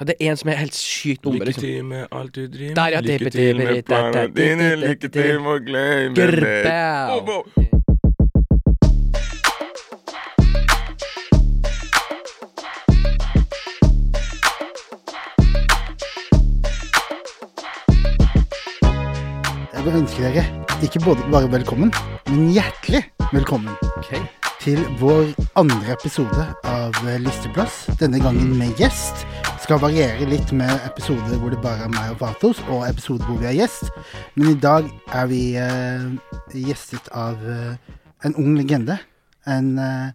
Ja, det er en som er helt sykt bombe, Lykke liksom. til med alt du driver med. Lykke til med planene dine Lykke til med å glemme det. Jeg vil ønske dere ikke både bare velkommen, men hjertelig velkommen okay. til vår andre episode av Listeplass. Denne gangen med gjest. Skal variere litt med episoder hvor det bare er meg og Vatos, og episoder hvor vi er gjest. Men i dag er vi uh, gjestet av uh, en ung legende. En, uh,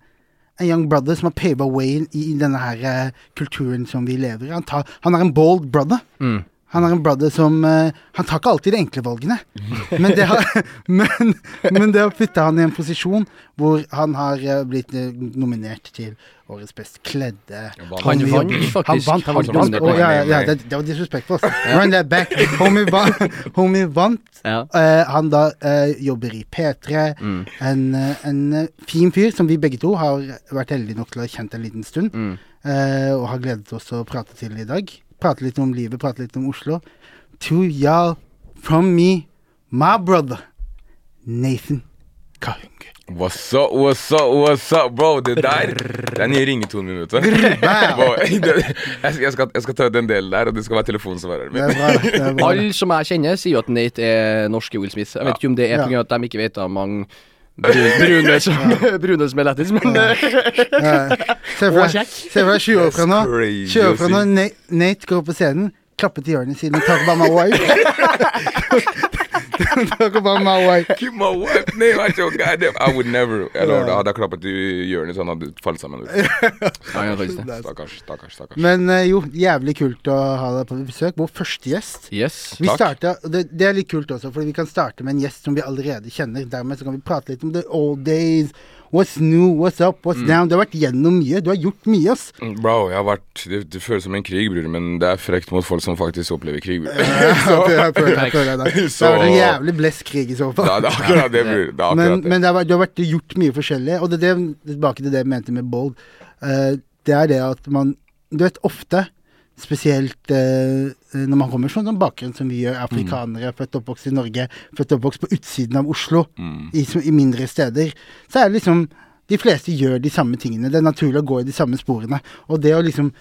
en young brother som har pava way i denne her kulturen som vi lever i. Han, tar, han er en bold brother. Mm. Han er en brother som Han tar ikke alltid de enkle valgene, men det har, men, men det har putta han i en posisjon hvor han har blitt nominert til årets best kledde. Han vant faktisk. Han vant, han Han vant. vant. Ja, ja, det, det var disrespectful. Run that back. Homie vant. Homie vant. Ja. Uh, han da uh, jobber i P3. Mm. En, eh, en fin fyr som vi begge to har vært heldige nok til å ha kjent en liten stund. Mm. Uh, og har gledet oss å prate til i dag. Prate litt om livet, prate litt om Oslo. To y'all from me, my brother, Nathan Kahunge. What's up, what's up, what's up, bro? Det der Det er nye ringetonen min, vet du. Jeg, skal, jeg, skal, ta ut den delen der, og det skal være telefonsvareren min. Alle som jeg kjenner, sier jo at Nate er norske Will Smith. Jeg vet ikke om det er Ja. pga. at de ikke vet om mange brune som, brune som er lættis, men Se for Og deg kjekk. se for deg 20 år fra nå. That's 20 år fra nå Nate, går på scenen, klapper til hjørnet siden Talk på meg, wife. Talk about my wife. Keep my wife name out your goddamn I would never Eller da hadde jeg klappet i hjørnet så han hadde falt sammen. Stakkars, stakkars, stakkars. Men uh, jo, jævlig kult å ha deg på besøk. Vår første gjest. Yes. Vi Takk. starta, det, det er litt kult også, Fordi vi kan starte med en gjest som vi allerede kjenner. Dermed så kan vi prate litt om the old days. What's new, what's up, what's down. Du har vært gjennom mye. Du har gjort mye, ass. Bro, jeg har vært det, det føles som en krig, bror, men det er frekt mot folk som faktisk opplever krig. bror. Deg. Det har vært en jævlig blest krig i så fall. Er det er akkurat det, bror. Det er Men, akkurat det. men det har, vært- du har vært, gjort mye forskjellig, og det er det, tilbake til det jeg mente med bold. Uh, det er det at man Du vet, ofte, spesielt eh, når man kommer fra sånn bakgrunn som vi gjør, afrikanere, født og oppvokst i Norge, født og oppvokst på utsiden av Oslo, Mm. i, i mindre steder, så er det liksom De fleste gjør de samme tingene. Det er naturlig å gå i de samme sporene. Og det å liksom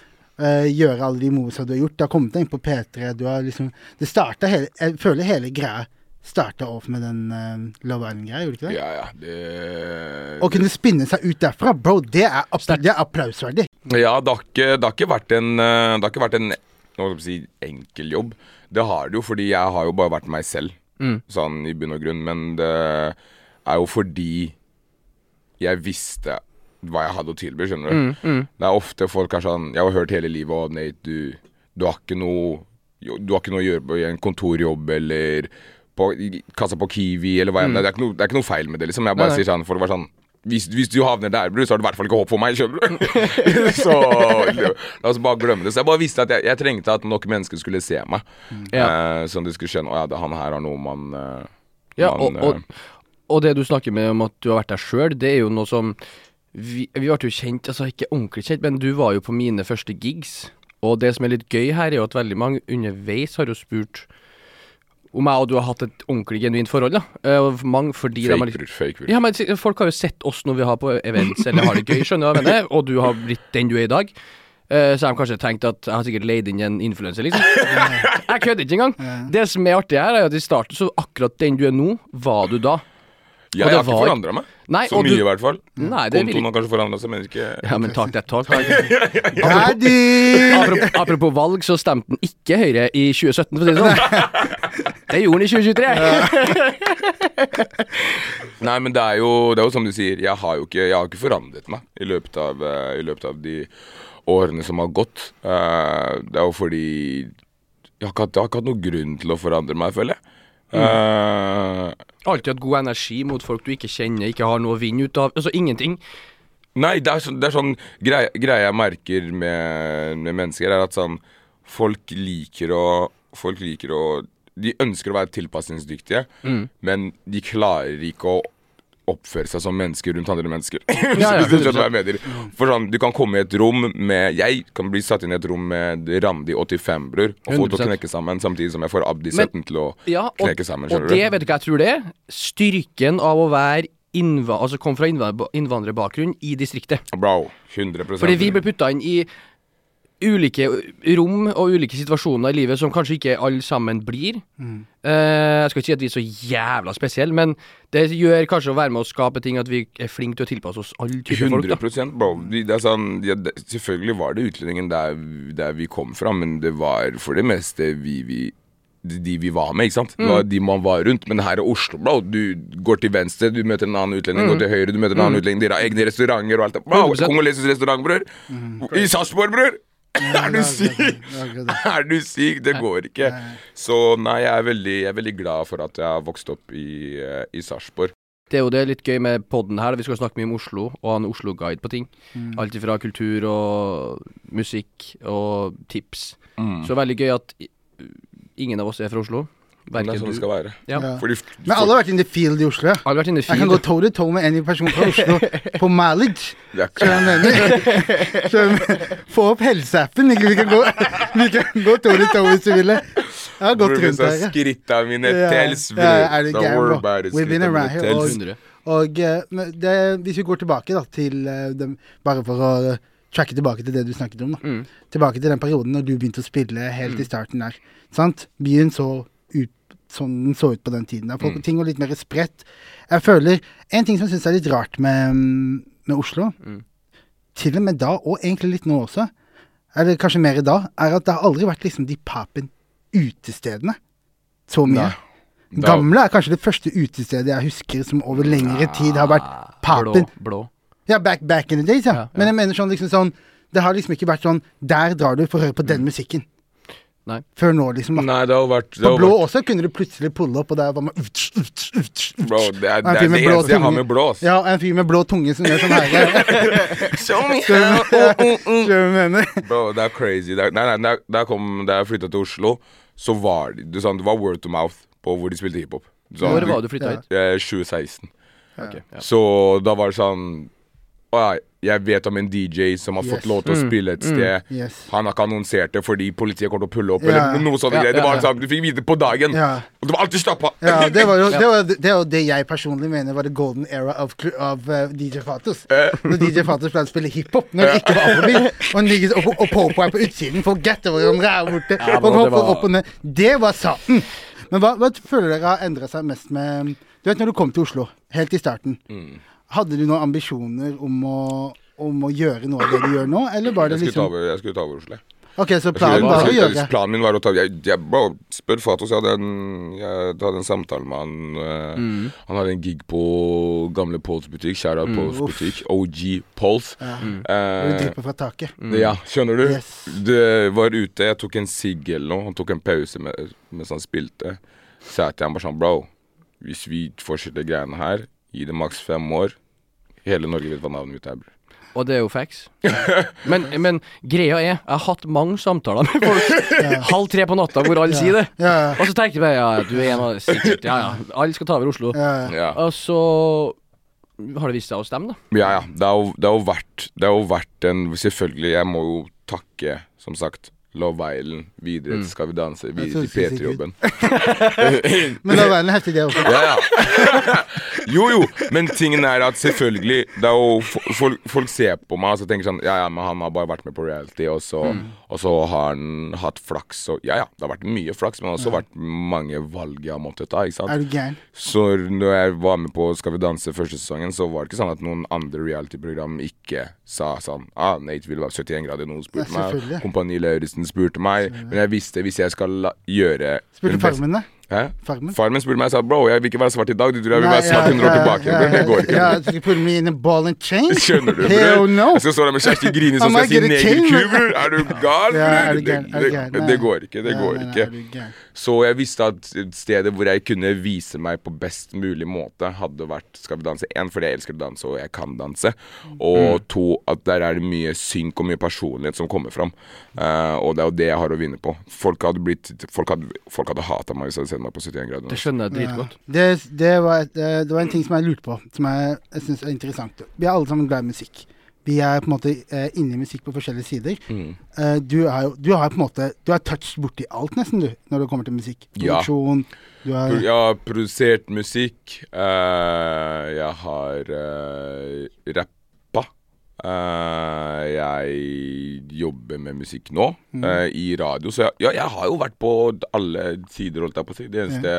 eh, gjøre alle de moveса du har gjort. Du har kommet deg inn på P3. Du har liksom Det starta hele Jeg føler hele greia starta off med den uh, Love Island-greia, gjorde ikke det? Ja, ja. Det Å kunne spinne seg ut derfra, bro, det er, det er applausverdig. Ja, det har ikke, det har ikke vært en eh, Det har ikke vært en si, enkel jobb. Det har det jo fordi jeg har jo bare vært meg selv, Mm. sånn i bunn og grunn. Men det er jo fordi jeg visste hva jeg hadde å tilby, skjønner du. Mm, Det er ofte folk er sånn Jeg har hørt hele livet at Nate, du, du har ikke noe Du har ikke noe å gjøre på i en kontorjobb eller på kassa på Kiwi eller hva enn det er. Det er ikke noe, det er ikke noe feil med det, liksom. Jeg bare Mm. Nei, nei. sier sånn Folk bare sånn hvis, hvis du havner der, bror, så har du i hvert fall ikke håp for meg, skjønner du. så la oss bare glemme det. Så jeg bare visste at jeg, jeg trengte at nok mennesker skulle se meg. Ja. Uh, sånn de skulle skjønne Å ja, det, han her har noe man uh, Ja, man, og, og, og det du snakker med om at du har vært der sjøl, det er jo noe som Vi, vi ble jo kjent, altså ikke ordentlig kjent, men du var jo på mine første gigs. Og det som er litt gøy her, er jo at veldig mange underveis har jo spurt om jeg og du har hatt et ordentlig genuint forhold. da Uh, mange fordi Fake, bror. Fake, bror. Ja, men folk har jo sett oss når vi har på events eller har det gøy, skjønner du hva jeg mener? Og du har blitt den du er i dag. Uh, så har de kanskje tenkt at jeg har sikkert leid inn en influenser, liksom. Jeg kødder ikke engang. Det som er artig her, er at i starten så akkurat den du er nå, var du da. Ja, og jeg har ikke forandra meg. Nei, Så mye, du- i hvert fall. Nei, det vil Kontoen har kanskje forandra seg, men ikke Ja, men talk that talk. da. Apropos, apropos valg, så stemte han ikke Høyre i 2017, for å si det sånn. Det gjorde han i 2023. Nei, men det er jo, det er jo som du sier, jeg har jo ikke, jeg har ikke forandret meg i løpet av, eh, i løpet av de årene som har gått. Eh, det er jo fordi jeg har, ikke, hatt- jeg har ikke hatt noen grunn til å forandre meg, føler jeg. Eh, Alltid hatt god energi mot folk du ikke kjenner, ikke har noe å vinne ut av. Altså ingenting. Nei, det er sånn, det er sånn greie, greie jeg merker med, med mennesker, er at sånn Folk liker å Folk liker å De ønsker å være tilpasningsdyktige, men de klarer ikke å oppføre seg som mennesker rundt andre mennesker. Ja, ja, du. For sånn, Du kan komme i et rom med Jeg kan bli satt inn i et rom med Randi 85, bror, og få til å knekke sammen, samtidig som jeg får Abdi Men- 17 til å Ja, og, knekke sammen. og det vet du hva jeg tror det er? Styrken av å være innva altså komme fra innva- innvandrerbakgrunn i distriktet. Bro, 100% Fordi vi ble putta inn i ulike rom og ulike situasjoner i livet som kanskje ikke alle sammen blir. Eh, jeg skal ikke si at vi er så jævla spesielle, men det gjør kanskje å være med å skape ting at vi er flinke til å tilpasse oss alle typer folk. 100 da bro. Det er sånn, ja, det, selvfølgelig var det utlendingen der, der vi kom fra, men det var for det meste vi, vi de vi var med, ikke sant? Det Mm. var de man var rundt. Men her i Oslo, bro, du går til venstre, du møter en annen utlending. Går til høyre, du møter en annen utlending. Dere har egne restauranter og alt det. 100%. kongolesisk restaurant, bror. I Sarpsborg, bror! Er du syk? Er du syk? Det går ikke. Så nei, jeg er veldig, jeg er veldig glad for at jeg har vokst opp i, eh, i Sarpsborg. Det er jo det litt gøy med podden her. Vi skal snakke mye om Oslo og ha en Oslo-guide på ting. Alt ifra kultur og musikk og tips. Mm. Så veldig gøy at ingen av oss er fra Oslo. Det er sånn det skal være. Ja. Ja. Fordi Men alle har vært in the field i Oslo. ja. Alle har vært the field. Jeg kan gå toe to toe med any person fra Oslo på mileage. Så Så Få opp helseappen. Vi kan gå, vi kan gå toe to toe hvis du vil. Jeg har gått rundt så her. Skritta mine tells tels, bror. Don't worry about it. We've been around here, Og, Og eh, det, hvis vi går tilbake da til eh, dem, Bare for å eh, tracke tilbake til det du snakket om. da Mm. Tilbake til den perioden når du begynte å spille helt i starten der. Sant? Byen så sånn den så ut på den tiden. Der. Folk, Mm. Ting var litt mer spredt. Jeg føler En ting som jeg syns er litt rart med, med Oslo, Mm. til og med da, og egentlig litt nå også, eller kanskje mer i dag, er at det har aldri vært liksom de papen utestedene så mye. Nei. Da- Gamle er kanskje det første utestedet jeg husker som over lengre tid har vært papen. Blå. blå. Ja, back, back in the days, ja. Ja, ja. Men jeg mener sånn liksom sånn Det har liksom ikke vært sånn Der drar du for å høre på Mm. den musikken. Nei. Før nå, liksom. da. Nei, det har vært, det På blå vært også kunne du plutselig pulle opp, og der var man. Bro, det er det, er det eneste jeg har med blå. ass. Ja, en fyr med blå tunge som gjør sånn her. Show me Skjønner du hva jeg? Bro, det er crazy. Det er, nei, nei, da, da, jeg flytta til Oslo, så var det, du sånn, det var word to mouth på hvor de spilte hiphop. Når var du flytta Ja. hit? eh, 2016. Okay, ja. Så da var det sånn jeg vet om en DJ som har Yes. fått lov til å spille et sted. Yes. Han har ikke annonsert det fordi politiet kommer til å pulle opp, Ja. eller noe sånt. Ja, greier. Det var ja. sånn, Du fikk vite på dagen, Ja. og det var alltid stappa. Ja, det var jo det, var, det var, det jeg personlig mener var the golden era of, of av eh, DJ Fatos. Når DJ Fatos pleide å spille hiphop når det ikke var afrobeat. Og, niggas- og, og Popo er på utsiden, folk gatter hverandre her borte. Ja, og det var- opp og ned. Det var saten. Men hva, hva føler dere har endra seg mest med Du vet når du kom til Oslo, helt i starten. Mm. Hadde du noen ambisjoner om å, om å gjøre noe av det du gjør nå, eller var det Jeg skulle ta liksom over, jeg skulle ta over Oslo. Ok, så planen var å jeg gjøre Planen min var å ta Jeg, jeg bare spør Fatos. Jeg hadde en, jeg hadde en samtale med han. eh, Mm. Han hadde en gig på gamle Pols butikk. Kjære mm. Pols butikk. OG Pols. Ja. Mm. Du Eh, drypper fra taket. ja, skjønner du? Yes. Det var ute, jeg tok en sigg eller noe. Han tok en pause med, mens han spilte. Sa til han bare sånn Bro, hvis vi fortsetter greiene her, gi det maks fem år Hele Norge vet hva navnet mitt er, bror. Og det er jo facts. Men, men greia er, jeg har hatt mange samtaler med folk halv tre på natta hvor alle sier det. Ja, Og så tenkte jeg bare ja, du er en av sikkert Ja, ja, alle skal ta over Oslo. ja, ja. Ja. Og så har det vist seg å stemme, da. Ja, ja. Det er jo, det har jo vært Det har jo vært en Selvfølgelig, jeg må jo takke, som sagt, Love Island videre til Skal vi danse, videre til P3-jobben. Men Love Island er heftig det også. Ja, ja. jo, jo, men tingen er at selvfølgelig Det er jo folk, folk ser på meg og så tenker sånn Ja, ja, men han har bare vært med på reality, og så, og så har han hatt flaks og Ja, ja, det har vært mye flaks, men også vært mange valg jeg har måttet ta, ikke sant. Er du gæren? Så når jeg var med på Skal vi danse første sesongen, så var det ikke sånn at noen andre reality-program ikke sa sånn Ah, Nate vil være 71 grader noen spurte Ja, meg. Kompani Lauritzen spurte meg. Men jeg visste hvis jeg skal gjøre Spurte Farmen, da? Hæ? Farmen? Faren min spurte meg og sa Bro, jeg vil ikke være svart i dag. Du tror jeg vil være svart 100 år tilbake? ja, det går ikke. Ja, skal putte meg inn en ball and chain? Skjønner du, bror? no! Jeg skal stå der med Kjersti Grini som skal si get negerku, bror. Er du gal, bror? Er? Det, det går ikke. Det går ikke. Så jeg visste at stedet hvor jeg kunne vise meg på best mulig måte, hadde vært Skal vi danse. Én, fordi jeg elsker å danse, og jeg kan danse. Og to, at der er det mye synk og mye personlighet som kommer fram. Uh, og det er jo det jeg har å vinne på. Folk hadde blitt Folk hadde, folk hadde hata meg hvis jeg hadde sett meg på 71 grader. Det skjønner jeg dritgodt. Ja. Det, det, var et, eh, det var en ting som jeg lurte på, som jeg, jeg syns er interessant. Vi er alle sammen glad i musikk. Vi er på en måte eh, inne i musikk på forskjellige sider. Mm. Eh, du har jo du har på en måte Du har touched borti alt, nesten, du, når det kommer til musikk. Ja. Produksjon. Du har Jeg har produsert musikk. eh, jeg har uh, rappa. Eh, jeg jobber med musikk nå, Mm. eh, i radio. Så jeg, ja, jeg har jo vært på alle sider, holdt jeg på å si. Det eneste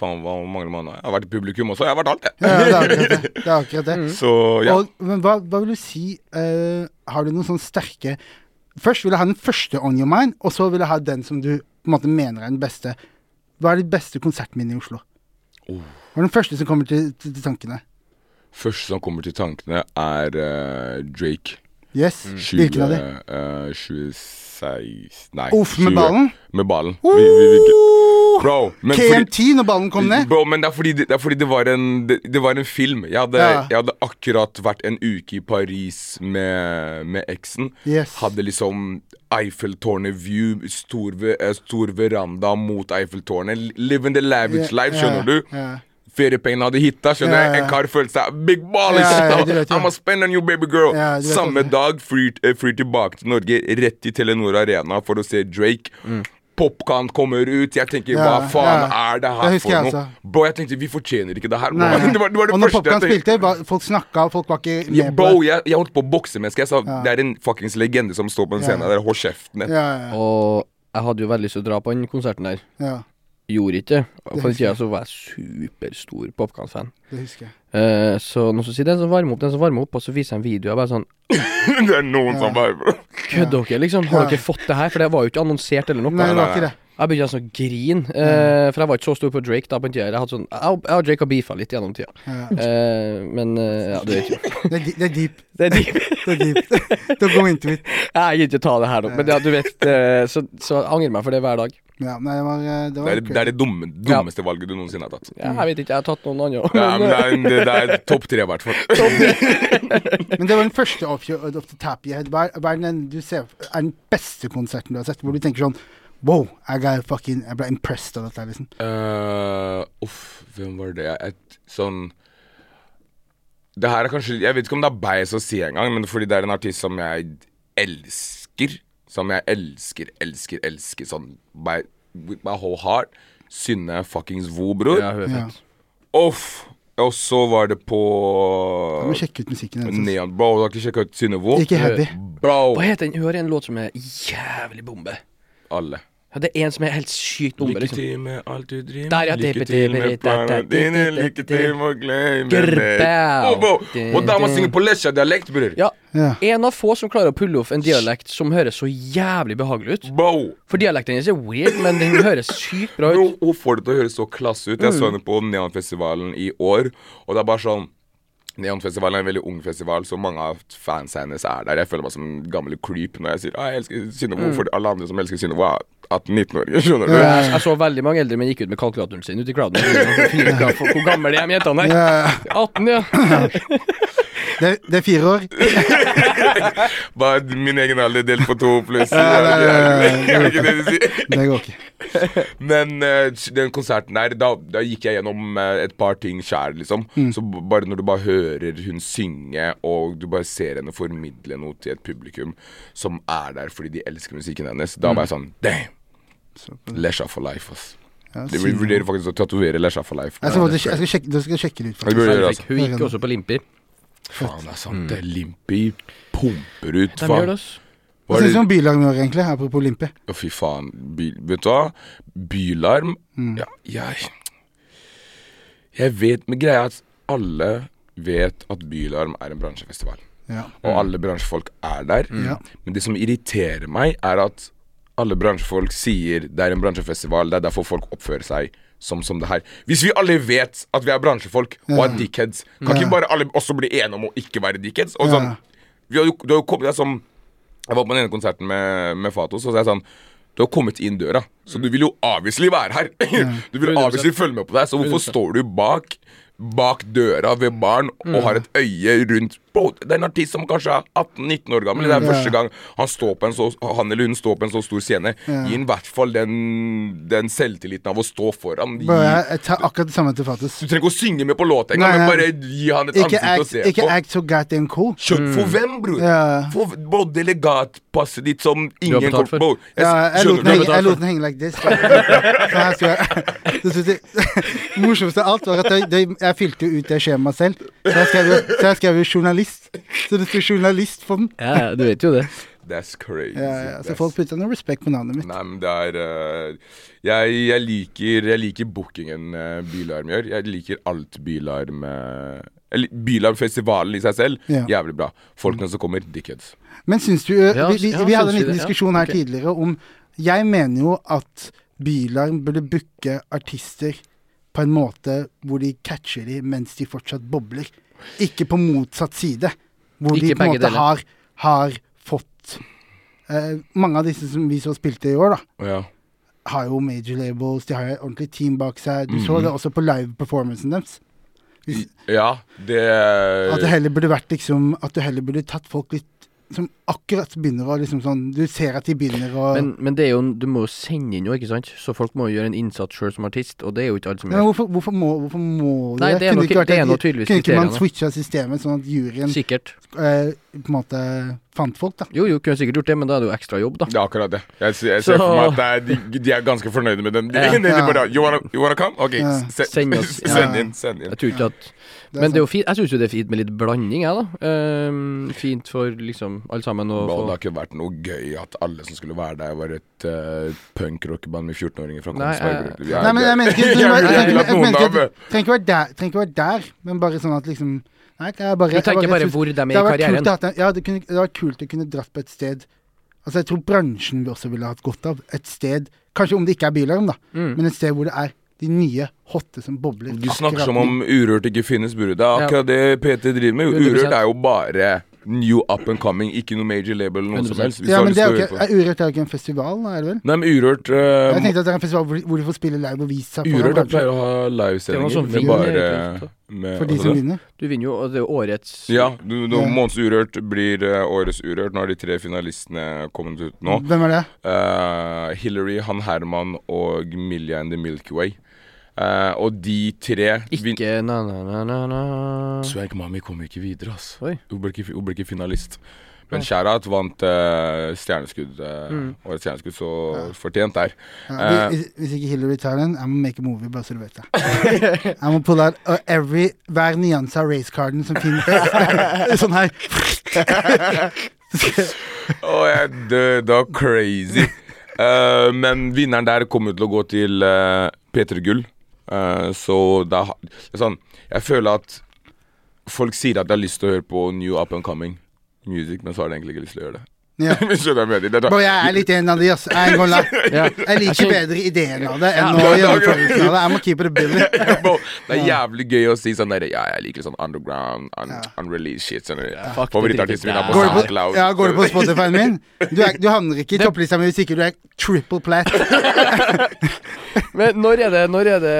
Faen, hva mangler man? Jeg har vært publikum også. Jeg har vært alt, jeg. ja, det er akkurat det. det, er akkurat det. Så ja. Og, men hva, hva vil du si uh, Har du noen sånne sterke Først vil jeg ha den første on your mind, og så vil jeg ha den som du på en måte mener er den beste. Hva er ditt beste konsertminne i Oslo? Oh. Hva er den første som kommer til, til, til tankene? Første som kommer til tankene, er uh, Drake. Yes? 20, Hvilken av de? Uh, 26 Nei. Uff, med 20 ballen? Med ballen. Vi, vi, vi, bro, men fordi, når ballen kom ned? Bro, men det er fordi det, det, er fordi det, var, en, det, var en film. Jeg hadde, Ja. jeg hadde akkurat vært en uke i Paris med, med eksen. Yes. Hadde liksom Eiffeltårnet-view, stor, eh, stor veranda mot Eiffeltårnet. Living the lavish life, skjønner du? Ja. Feriepengene hadde hitta. skjønner Ja, ja. En kar følte seg big ballish! Ja, ja, Ja, ja. I'm a spend on you, baby girl. Ja, Samme dag flyr eh, flyr tilbake til Norge, rett til Telenor Arena for å se Drake. Popkan kommer ut. Jeg tenker, Mm. Ja, hva faen ja. er det her for jeg noe? Bro, jeg tenkte, vi fortjener ikke det her. Nei, nei. Det var det, var det og når tenkte. spilte, var, folk snakka, folk var ikke med Ja, på bro, det. jeg, jeg holdt på å bokse mennesker. Jeg sa Ja. det er en fuckings legende som står på en Ja. scene der. Hold kjeften din. Ja, ja, Og jeg hadde jo veldig lyst til å dra på den konserten der. Ja, Gjorde ikke På den tida så var jeg superstor Popkorn-fan. det husker jeg. Eh, så noen som sier den som varmer opp, den som varmer opp, og så viser jeg en video. Jeg bare sånn det er noen som bare. Kødder dere, liksom? Har Ja. dere fått det her? For det var jo ikke annonsert eller noe. Nei, det var ikke det. Jeg begynte altså å grine, eh, for jeg var ikke så stor på Drake da på den tida. Jeg hadde sånn Jeg og- jeg og Drake har beefa litt gjennom tida. Ja. Eh, men eh, ja, du vet jo. Det, er, det er deep. Det er de Det er deep. Don't go into it. Jeg gidder ikke ta det her nå, men ja, du vet eh, så, så angrer meg for det hver dag. Ja, nei, det var, det, var Det er, det er det dumme, dummeste valget du noensinne har tatt. Ja, jeg vet ikke, jeg har tatt noen andre òg. Ja, men det er, det, det er topp tre, i hvert fall. Men det var den første off, off the tap you had. Hva er, den du ser er den beste konserten du har sett? Hvor du tenker sånn Wow, jeg, got fucking, jeg ble impressed av dette. liksom Uh, uff, hvem var det? Et, sånn Det her er kanskje Jeg vet ikke om det er beis å si engang, men fordi det er en artist som jeg elsker. Som jeg elsker, elsker, elsker sånn by, with my whole heart. Synne fuckings Vo, bror. Ja, hun er fett. Uff. Og så var det på Du må sjekke ut musikken hennes. Neon. Bro, du har ikke sjekka ut Synne Vo? Ikke heavy. Bro. Hva heter den? Hun har en låt som er jævlig bombe. Alle. Ja, det er en som er helt sykt bombe, Lykke liksom. til med alt du driver med. Lykke til med det- planene dine. Lykke til med å glemme Grrbau. meg. Oh, bro. Og dama synger på Lesja-dialekt, bror. Ja, Ja. en av få som klarer å pulle off en dialekt som høres så jævlig behagelig ut. For dialekten hennes er weird, men den høres sykt bra ut. hun får det til å høres så klasse ut. Jeg så henne på Neonfestivalen i år, og det er bare sånn Neonfestivalen er en veldig ung festival, så mange av fansa hennes er der. Jeg føler meg som en gammel creep når jeg sier ah, jeg elsker Synnøve, for alle andre som elsker Synnøve, er 18-19-åringer. Skjønner du? Jeg, jeg så veldig mange eldre menn gikk ut med kalkulatoren sin ute i crowden. Hvor gamle er de jentene der? Ja, 18, ja. det, det er fire år. Bare min egen alder delt på to pluss. Ja, ja, ja, ja, ja. Det det? Det går ikke. Men eh, den konserten der, da, da gikk jeg gjennom eh, et par ting sjæl, liksom. Mm. Så bare når du bare hører hun synge, og du bare ser henne formidle noe til et publikum som er der fordi de elsker musikken hennes, da var jeg sånn Damn! Lesha for life, ass. Ja, Det vurderer faktisk å tatovere Lesha for life. Jeg skal, faktisk- jeg skal sjekke, jeg skal sjekke det ut. Faktisk. det, Hun altså. gikk også på Limper. Faen, det er sant. Det er Limpi pumper ut. De faen. gjør det, ass. Hva syns du om Bylarm i år, egentlig? Apropos Limpi. Å, fy faen. By, vet du hva? Bylarm Mm. Ja, jeg Jeg vet Men greia er at alle vet at Bylarm er en bransjefestival. Ja. Og alle bransjefolk er der. Ja. Men det som irriterer meg, er at alle bransjefolk sier det er en bransjefestival, det er derfor folk oppfører seg som, som det her. Hvis vi alle vet at vi er bransjefolk og er dickheads, kan ikke bare alle også bli enige om å ikke være dickheads? Og sånn, vi har jo, du har jo kommet, er som Jeg var på den ene konserten med, med Fatos, og så er jeg sånn du har kommet inn døra, så du vil jo avviselig være her. Du vil 100%. følge med på deg, så hvorfor står du bak Bak døra ved baren og har et øye rundt Bro, det er en artist som kanskje er 18-19 år gammel. Det er Ja. første gang han, står på en så, han eller hun står på en så stor scene. Gi ham i hvert fall den, den selvtilliten av å stå foran. Gi, Bro, jeg, jeg tar akkurat det samme til Fatus. du trenger ikke å synge med på låta engang, men bare gi han et Ikke ansikt å se ikke på. act så goddamn cool. Skjønn, For hvem, bror? Yeah. For bro, delegatpasset ditt som ingen betalt for. Bro, jeg Ja, jeg du jeg lot den henge like this. Så her skulle jeg Det morsomste av alt var at jeg, jeg fylte ut det skjemaet selv. Så jeg skrev, jo- så jeg skrev jo journalist. Så det sto journalist på den. Ja, ja, du vet jo det. That's crazy. Ja, ja, så That's- folk putta noe respekt på navnet mitt. Nei, men det er uh, jeg, jeg liker Jeg liker bookingen uh, Bylarm gjør. Jeg liker alt Bylarm uh, Bylarmfestivalen i seg selv, Ja. jævlig bra. Folkene som kommer, dickheads. Men syns du uh, Vi, vi, ja, vi hadde en liten det? Ja, diskusjon her okay. tidligere om Jeg mener jo at Bylarm burde booke artister på en måte hvor de catcher de mens de fortsatt bobler. Ikke på motsatt side. Hvor de på en måte har, har fått eh, Mange av disse som vi så spilte i år, da, Ja. har jo major labels, de har jo et ordentlig team bak seg. Du Mhm. så det også på live-performancen deres. Hvis, ja, det at det heller burde vært liksom At du heller burde tatt folk litt som akkurat begynner å liksom sånn Du ser at de begynner å Men, men det er jo, du må jo sende inn noe, ikke sant? Så folk må jo gjøre en innsats sjøl som artist, og det er jo ikke alle som gjør. hvorfor, hvorfor må, hvorfor må Nei, det er Kunne nok- ikke det er noe tydeligvis Kunne ikke man switcha systemet sånn at juryen Sikkert. eh, på en måte fant folk, da? Jo, jo, kunne sikkert gjort det, men da er det jo ekstra jobb, da. Det er akkurat det. Jeg, ser- jeg ser Så- for meg at det er, de, de er ganske fornøyde med den. De, Ja. de bare, you, wanna, you wanna come? Ok, Ja. se, Send oss. send inn. Send inn. Jeg tror ikke at Det Men det er jo fint, jeg syns jo det er fint med litt blanding, jeg, da. Um, fint for liksom alle sammen å få det har ikke vært noe gøy at alle som skulle være der, var et uh, punkrockeband med 14-åringer fra Nei, Kongsberg. jeg- er- Nei, men jeg mener ikke Jeg jeg jeg jeg at- Trenger ikke der, men bare sånn at liksom Nei, jeg bare Du jeg tenker bare synes- hvor de er i karrieren. en- Ja, det, kunne, det var kult å kunne dratt på et sted Altså, jeg tror bransjen vi også ville hatt godt av. Et sted Kanskje om det ikke er Bylarm, da, Mm. men et sted hvor det er de nye hotte som bobler. Du snakker som om Urørt ikke finnes, Burde. Det er akkurat det PT driver med. Urørt er jo bare new up and coming, ikke noe major label eller noe 100%. helst. Ja, men det er ikke er Urørt er jo ikke en festival, er det vel? Nei, men Urørt Jeg uh, tenkte at det er en festival hvor, hvor de får spille live og vise seg Urørt bransjen. pleier å ha Det er livesendinger som med bare med, For de altså som vinner. Du vinner jo, og det er jo årets Ja, du, du, Ja. Måneds Urørt blir uh, årets Urørt. Nå har de tre finalistene kommet ut nå. Hvem er det? Uh, Hillary, Han Herman og Millie and the Milky Way. Eh, og de tre Ikke na-na-na-na Swag Mami kom ikke videre, ass. Oi. Hun ble ikke, hun ble ikke finalist. Men Sharat vant uh, stjerneskudd. Uh, Mm. Årets stjerneskudd, så fortjent der. Ja, Eh. hvis, hvis ikke Hillary tar den, jeg må make a movie, bare så du vet det. Jeg må pulle out uh, every, hver nyanse av racecarden som finnes. sånn her. Å, jeg døde av crazy. Eh, men vinneren der kommer til å gå til uh, P3 Gull. Eh, så da sånn Jeg føler at folk sier at de har lyst til å høre på new up and coming music, men så har de egentlig ikke lyst til å gjøre det. Ja. Skjønner jeg mener? Det er- jeg er litt en av de, ass. Jeg, Ja. jeg liker bedre ideen av det enn Ja, å gjøre gjennomførelsen av det. Jeg må keep it a billy. Det er jævlig gøy å si sånn der Ja, jeg liker sånn underground, un Ja. unreleased shit. Sånn, ja. Favorittartisten min er på, SoundCloud. ja, går du på Spotify-en min? Du, er, du havner ikke i topplista mi hvis ikke du er triple plat. Men når er det, når er det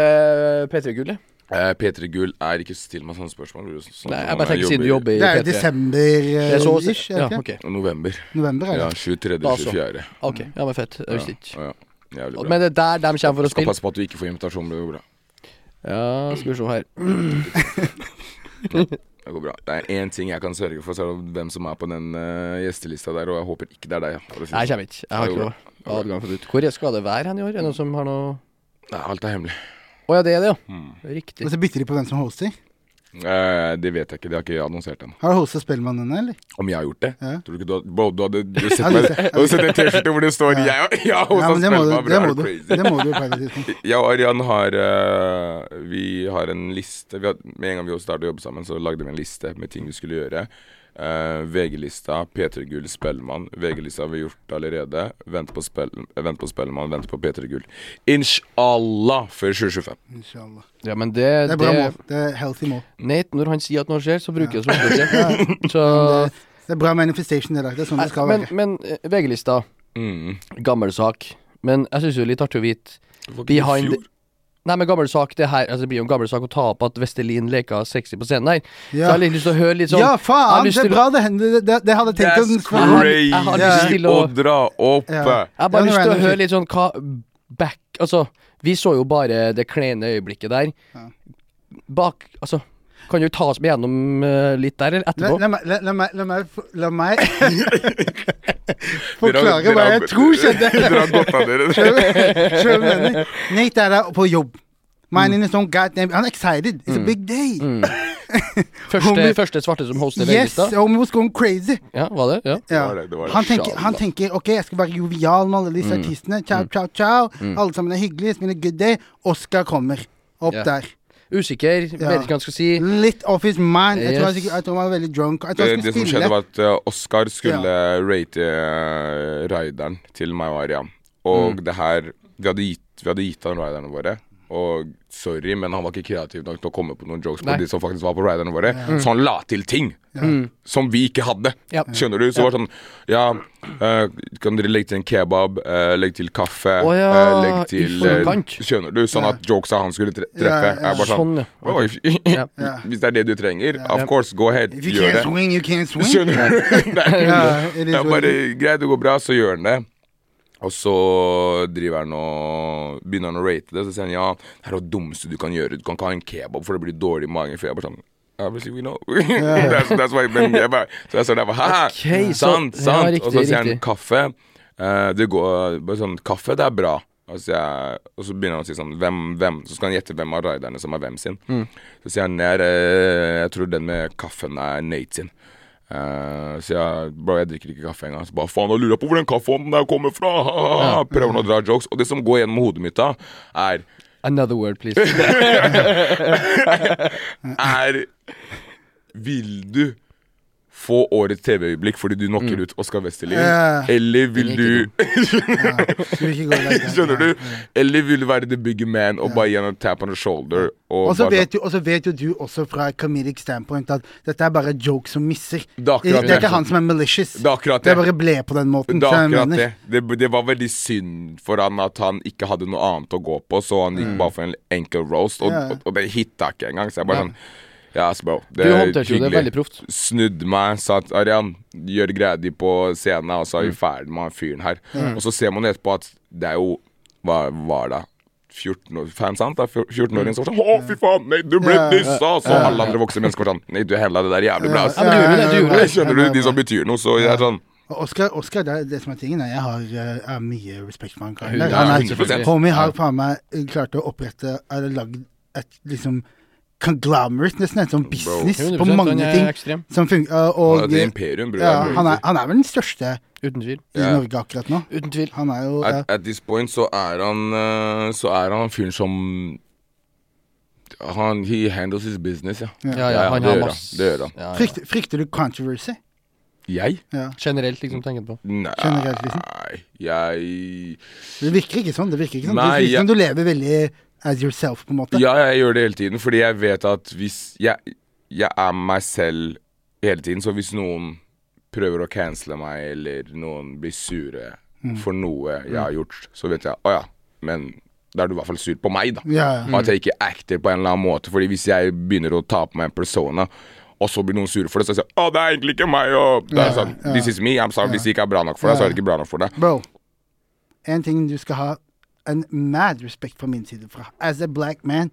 P3-gullet? Eh, P3 Gull er ikke still meg sånne spørsmål. Sånn, Nei, jeg bare tenker siden du jobber i Det er jo P3. desember-ish, Det er så å er Ja, det ikke? ok. November. November, er Ja, det? 23. Altså. 24. Ok, ja, men fett. Ja, ja. Jævlig bra. Men det er der de kommer for å spille? Skal passe på at du ikke får invitasjon. Det går bra. Ja, skal vi se her. Det går bra. Det er én ting jeg kan sørge for, så er det hvem som er på den uh, gjestelista der, og jeg håper ikke det er deg. ja, si det Jeg sånn. kommer ikke. Jeg har ikke noe adgang for det. Hvor skal det være hen i år? Er det noen som har noe Nei, alt er hemmelig. Å ja, det er det, ja. Hmm. Riktig. Og så bytter de på hvem som hoster. Eh, det vet jeg ikke. Det har ikke jeg annonsert ennå. Har du hostet Spellemann ennå, eller? Om jeg har gjort det? Ja. Tror du ikke du har Bro, du hadde, du hadde sett meg Du hadde sett en T-skjorte hvor det står Ja. 'Jeg, jeg har Ja, hosta men det må du, Spellemann', bro. det Er må du crazy? det må du på et tidspunkt. Jeg og Arian har eh, Vi har en liste vi har, Med en gang vi startet å jobbe sammen, så lagde vi en liste med ting vi skulle gjøre. Eh, VG-lista, P3 Gull, Spellemann. VG-lista har vi gjort allerede. Vent på, spell, vent på Spellemann, vent på P3 Gull. Inshallah før 2025. Inshallah. Ja, men det, Det er bra mål. Det er healthy mål. Nate, når han sier at noe skjer, så bruker jeg det som. Ja, Så det, det er bra manifestation, det der. Det er sånn det skal Men, være. men eh, VG-lista, Mm. gammel sak. Men jeg syns jo litt artig å vite Det i Behind. Nei, men gammel sak, det her altså, Det blir jo en gammel sak å ta opp at Vestelin leker sexy på scenen her. Så jeg har litt lyst til å høre litt sånn Ja, faen! Det er bra det. Det, det, hadde jeg tenkt That's crazy jeg har lyst til å- å dra opp. Ja. Jeg har bare lyst til å høre litt sånn hva back Altså, vi så jo bare det kleine øyeblikket der. Ja. Bak Altså, kan du ta oss med gjennom eh, litt der, etterpå? la, la, la meg La meg, la meg forklare hva jeg tror skjedde. Dere har godt av dere. Nate er der på jobb. Mm. Han I'm excited. It's a big day. Første, første svarte som hoster Yes, was going crazy. Ja, var det? Ja. Ja. var det, det var. Han, tenker, han tenker ok, jeg skal være jovial med alle disse artistene. Ciao, ciao, ciao. Alle sammen er hyggelige. Spiller good day. Oscar kommer opp yeah. der. Usikker, Ja. vet ikke hva han skal si. Litt off his mind. Jeg tror, Yes. sikkert- jeg tror han var veldig drunk. Jeg tror Det, han det skulle som skjedde, var at uh, Oscar skulle rate uh, rideren til meg og Ariam. Og Mm. det her Vi hadde gitt, vi hadde gitt han riderne våre. Og sorry, men han var ikke kreativ nok til å komme på noen jokes på de som faktisk var på riderne våre. Så han la til ting som vi ikke hadde. Ja. Skjønner du? Så det var sånn Ja, uh, kan dere legge til en kebab? Uh, legge til kaffe? Oh, ja, eh, legg til. Skjønner du? Sånn at jokesa han skulle tre treffe. Ja, ja. Jeg bare sånn Sånn, ja. «Oh, Ja. Ja. Hvis det er det du trenger, of course, go ahead. If you Gjør can't det. swing, you can't swing. Skjønner du? Nei, Ja, det er bare greit, det går bra, så gjør han det. Og så driver han og begynner han å rate det. Så sier han ja, det er det dummeste du kan gjøre. Du kan ikke ha en kebab, for det blir dårlig i magen. For jeg bare sånn Obviously we know. that's, that's why, men jeg bare, så jeg står der og bare Hæ? Sant, så- sant, ja, riktig, og så sier han riktig. kaffe. Uh, det går bare sånn Kaffe, det er bra. Og så, jeg, og så begynner han å si sånn hvem, hvem? Så skal han gjette hvem av riderne som er hvem sin. Mm. Så sier han jeg, er, jeg tror den med kaffen er Nate sin. Eh, så jeg bro, jeg drikker ikke kaffe engang. Så bare faen, jeg lurer på hvor den kaffeånden der kommer fra. Ja. Prøver han å dra jokes. Og det som går gjennom hodet mitt da, er Another word, please. Er Vil du få årets TV-øyeblikk fordi du knocker ut Oscar Westerlin? Ja. Eller vil du. Skjønner du? Eller vil du være the bigger man og bare gi han en tap on the shoulder? Og Og så bare vet, jo- og så vet jo du også fra comedic standpoint at dette er bare jokes som misser. Det er Det, det er ikke han som er malicious. Det er Det det. bare ble på den måten. Det er akkurat det. det. Det var veldig synd for han at han ikke hadde noe annet å gå på, så han gikk bare for en enkel roast, og, Ja. og, og det hitta ikke engang. Så jeg bare Ja. sånn Ja, ass, bro. Det Du er håndterte jo det veldig proft. Snudde meg, sa at Arian, gjør greia di på scenen, og så er vi ferdig med han fyren her. Og så ser man etterpå at det er jo Hva var det? 14 år, fan, sant? 14-åringen som var sånn Å, fy faen, nei, du ble dyssa Så alle andre voksne mennesker var sånn Nei, du hella det der jævlig bra. ass. Ja, men du gjorde det, du gjorde det. Skjønner du? De som betyr noe, så jeg er sånn Oskar, Oscar det, er- det som er tingen, jeg har eh, er mye respekt for han karen. Ja, der. Han 100%. Homie har faen meg eh, klart å opprette Eller lagd et liksom conglomerate, nesten en sånn business på mange er ting som fungerer. Han Og, er et imperium, bror. ja, er han, er, han er vel den største Uten tvil. i Ja. Norge akkurat nå. Uten tvil. Han er jo ja. At, at this point så er han eh, Så er han fyren som Han He handles his business, ja. Ja, ja, han det har gjør masse Det gjør han. Ja, ja. Frykter, frykter du controversy? Jeg? Ja. Generelt, liksom, tenker du på. Nei, Generelt, liksom. jeg Det virker ikke sånn. Det virker ikke sånn. Nei, det virker jeg- som du lever veldig as yourself, på en måte. Ja, jeg gjør det hele tiden, fordi jeg vet at hvis Jeg, jeg er meg selv hele tiden, så hvis noen prøver å cancele meg, eller noen blir sure Mm. for noe jeg har gjort, så vet jeg Å ja, men da er du i hvert fall sur på meg, da. Ja, ja. At jeg ikke acter på en eller annen måte. Fordi hvis jeg begynner å ta på meg en persona, og så blir noen sure for det, så sier jeg å, det er egentlig ikke meg, og det er Ja, sånn. This is me, I'm sorry. Hvis det ikke er bra nok for deg, så er det ikke bra nok for deg. Bro, en ting du skal ha en mad respekt fra min side fra. As a black man.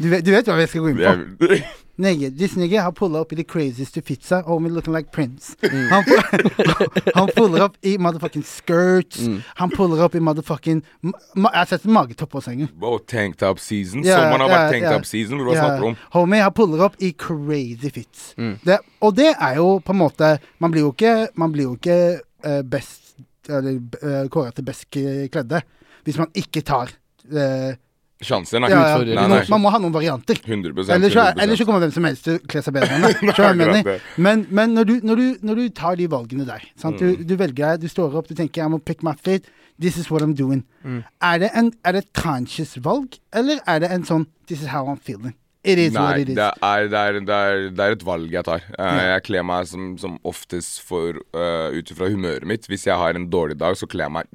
Du vet, du vet hva jeg skal gå inn på? Nigga, this nigga har pulla opp i the crazieste fitsa, homie looking like Prince. Han, pu- han puller opp i motherfucking skirts. Han puller opp i motherfucking ma Jeg har sett magetopp på sengen. Bro, tanktop season. Ja, Sommeren har ja, vært tanktop season. Hva snakker om? Homie, han puller opp i crazy fits. Mm. Det, og det er jo på en måte Man blir jo ikke, man blir jo ikke uh, best Eller uh, kåra til best kledde hvis man ikke tar eh, Sjanser? Nei. ja, ja. Nei, man, nei. man må ha noen varianter. 100 Ellers så, 100%. ellers så kommer hvem som helst til å kle seg bedre enn deg. Jeg. Men, men når, du, når, du, når du tar de valgene der sant? Du, Mm. du velger du står opp, du tenker I'm gonna pick my fit. This is what I'm doing. Mm. Er, det en, er det et conscious valg, eller er det en sånn This is how I'm feeling? It is what Nei, it is. det er, det, er, det, er, det er et valg jeg tar. Eh, Jeg kler meg som, som oftest for uh, ut ifra humøret mitt. Hvis jeg har en dårlig dag, så kler jeg meg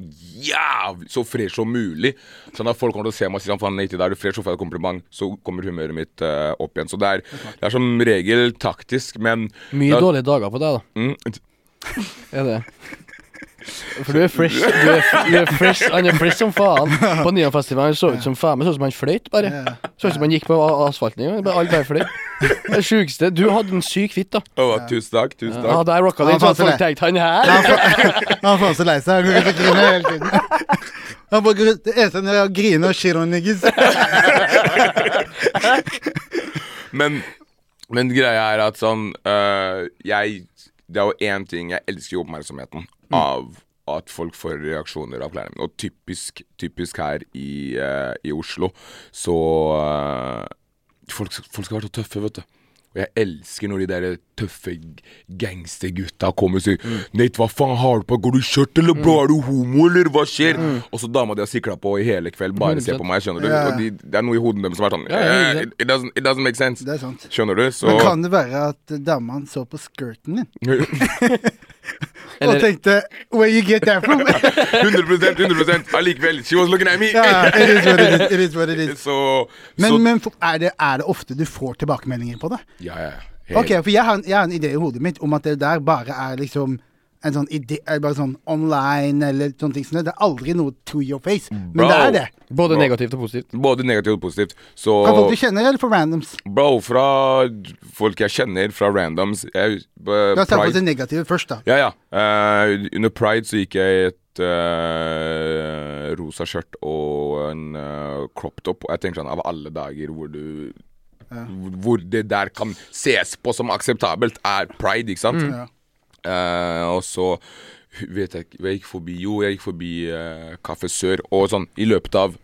jævlig så fresh som mulig. Sånn at folk kommer til å se meg og si sånn, faen, i dag er du fresh, så får jeg et kompliment. Så kommer humøret mitt uh, opp igjen. Så det er, det er som regel taktisk, men Mye dårlige dager på deg, da. mm, Er det? For du er fresh. Du er, du er fresh Han er fresh som faen. På Nyhavfestivalen så ut som faen meg så ut som han fløyt, bare. Ja. Så ut som han gikk på asfalten en gang. Bare fløyt Det sjukeste Du hadde en syk fit, da. Oh, tusen takk. Tusen takk Ja, der rocka din så hadde folk tenkte tenkt han her. Han får- så lei seg. Han får rundt og hele tiden. Han bare Det eneste han gjør, er å grine og niggas. Men, men greia er at sånn øh, Jeg Det er jo én ting Jeg elsker jo oppmerksomheten av at folk får reaksjoner av klærne mine. Og typisk, typisk her i, uh, i Oslo så uh, folk, folk skal være så tøffe, vet du. Og jeg elsker når de der tøffe gangstergutta kommer og sier 'Nate, hva faen har du på? Går du i skjørt, eller bro? Er du homo, eller hva skjer?' Og så dama de har sikla på i hele kveld, bare ser på meg, skjønner du. Og de, det er noe i hodet deres som er sånn eh, it, doesn't, it doesn't make sense. Er. Skjønner du? Så Men kan det være at dama så på skirten din og tenkte 'Where you get that from?' 100% 100% Allikevel. She was looking at me. ja, it is what it is. It is, what it is. So, Men, so, men er, det, er det ofte du får tilbakemeldinger på det? Ja, ja. Helt. Ok, for jeg har, jeg har en idé i hodet mitt om at det der bare er liksom en sånn idé er Bare sånn online eller sånne ting som det. Det er aldri noe to your face. Men Bro. det er det. Både Bro. negativt og positivt. Både negativt og positivt. Så Fra folk du kjenner, eller for randoms? Bro, fra folk jeg kjenner, fra randoms jeg, uh, La oss ta på det negative først, da. Ja, ja. Uh, under pride så gikk jeg i et uh, rosa skjørt og en uh, crop top. Og jeg tenker sånn, av alle dager hvor du Hvor det der kan ses på som akseptabelt, er pride, ikke sant? Ja. Eh, og så vet jeg ikke Jeg gikk forbi Jo, jeg gikk forbi uh, Kaffe Sør, og sånn i løpet av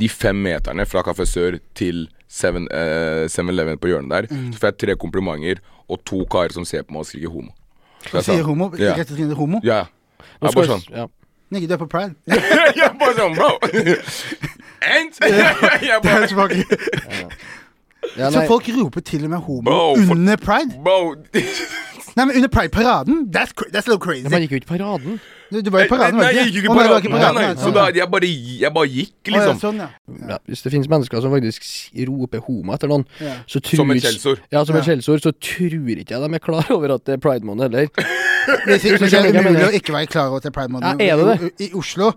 de fem meterne fra Kaffe Sør til 7-Eleven på hjørnet der, så får jeg tre komplimenter og to karer som ser på meg og skriker homo. Så Sier homo. Ja. Rett og slett homo. Ja. Jeg er bare sånn ja. Nigga, du er på pride. Jeg bare sånn, bro. Ent! Jeg bare er Så folk roper til og med homo Bro, under pride? Bro. Nei, men under pride-paraden? That's, that's a little crazy. man gikk jo ikke i paraden. Du, du var i paraden, Nei, var du jeg gikk ikke i nei, paraden. ikke i paraden, nei, nei, så da ja. jeg bare, jeg bare gikk, ja, liksom. sånn, ja. Ja, hvis det finnes mennesker som faktisk roper homo etter noen, Ja. så tror Som et skjellsord. Ja, som et Ja. skjellsord, så tror ikke jeg de er klar over at det er pride måned heller. Det er Skjønner du umulig å ikke være klar over at det er pride måned Ja, er det i, i, i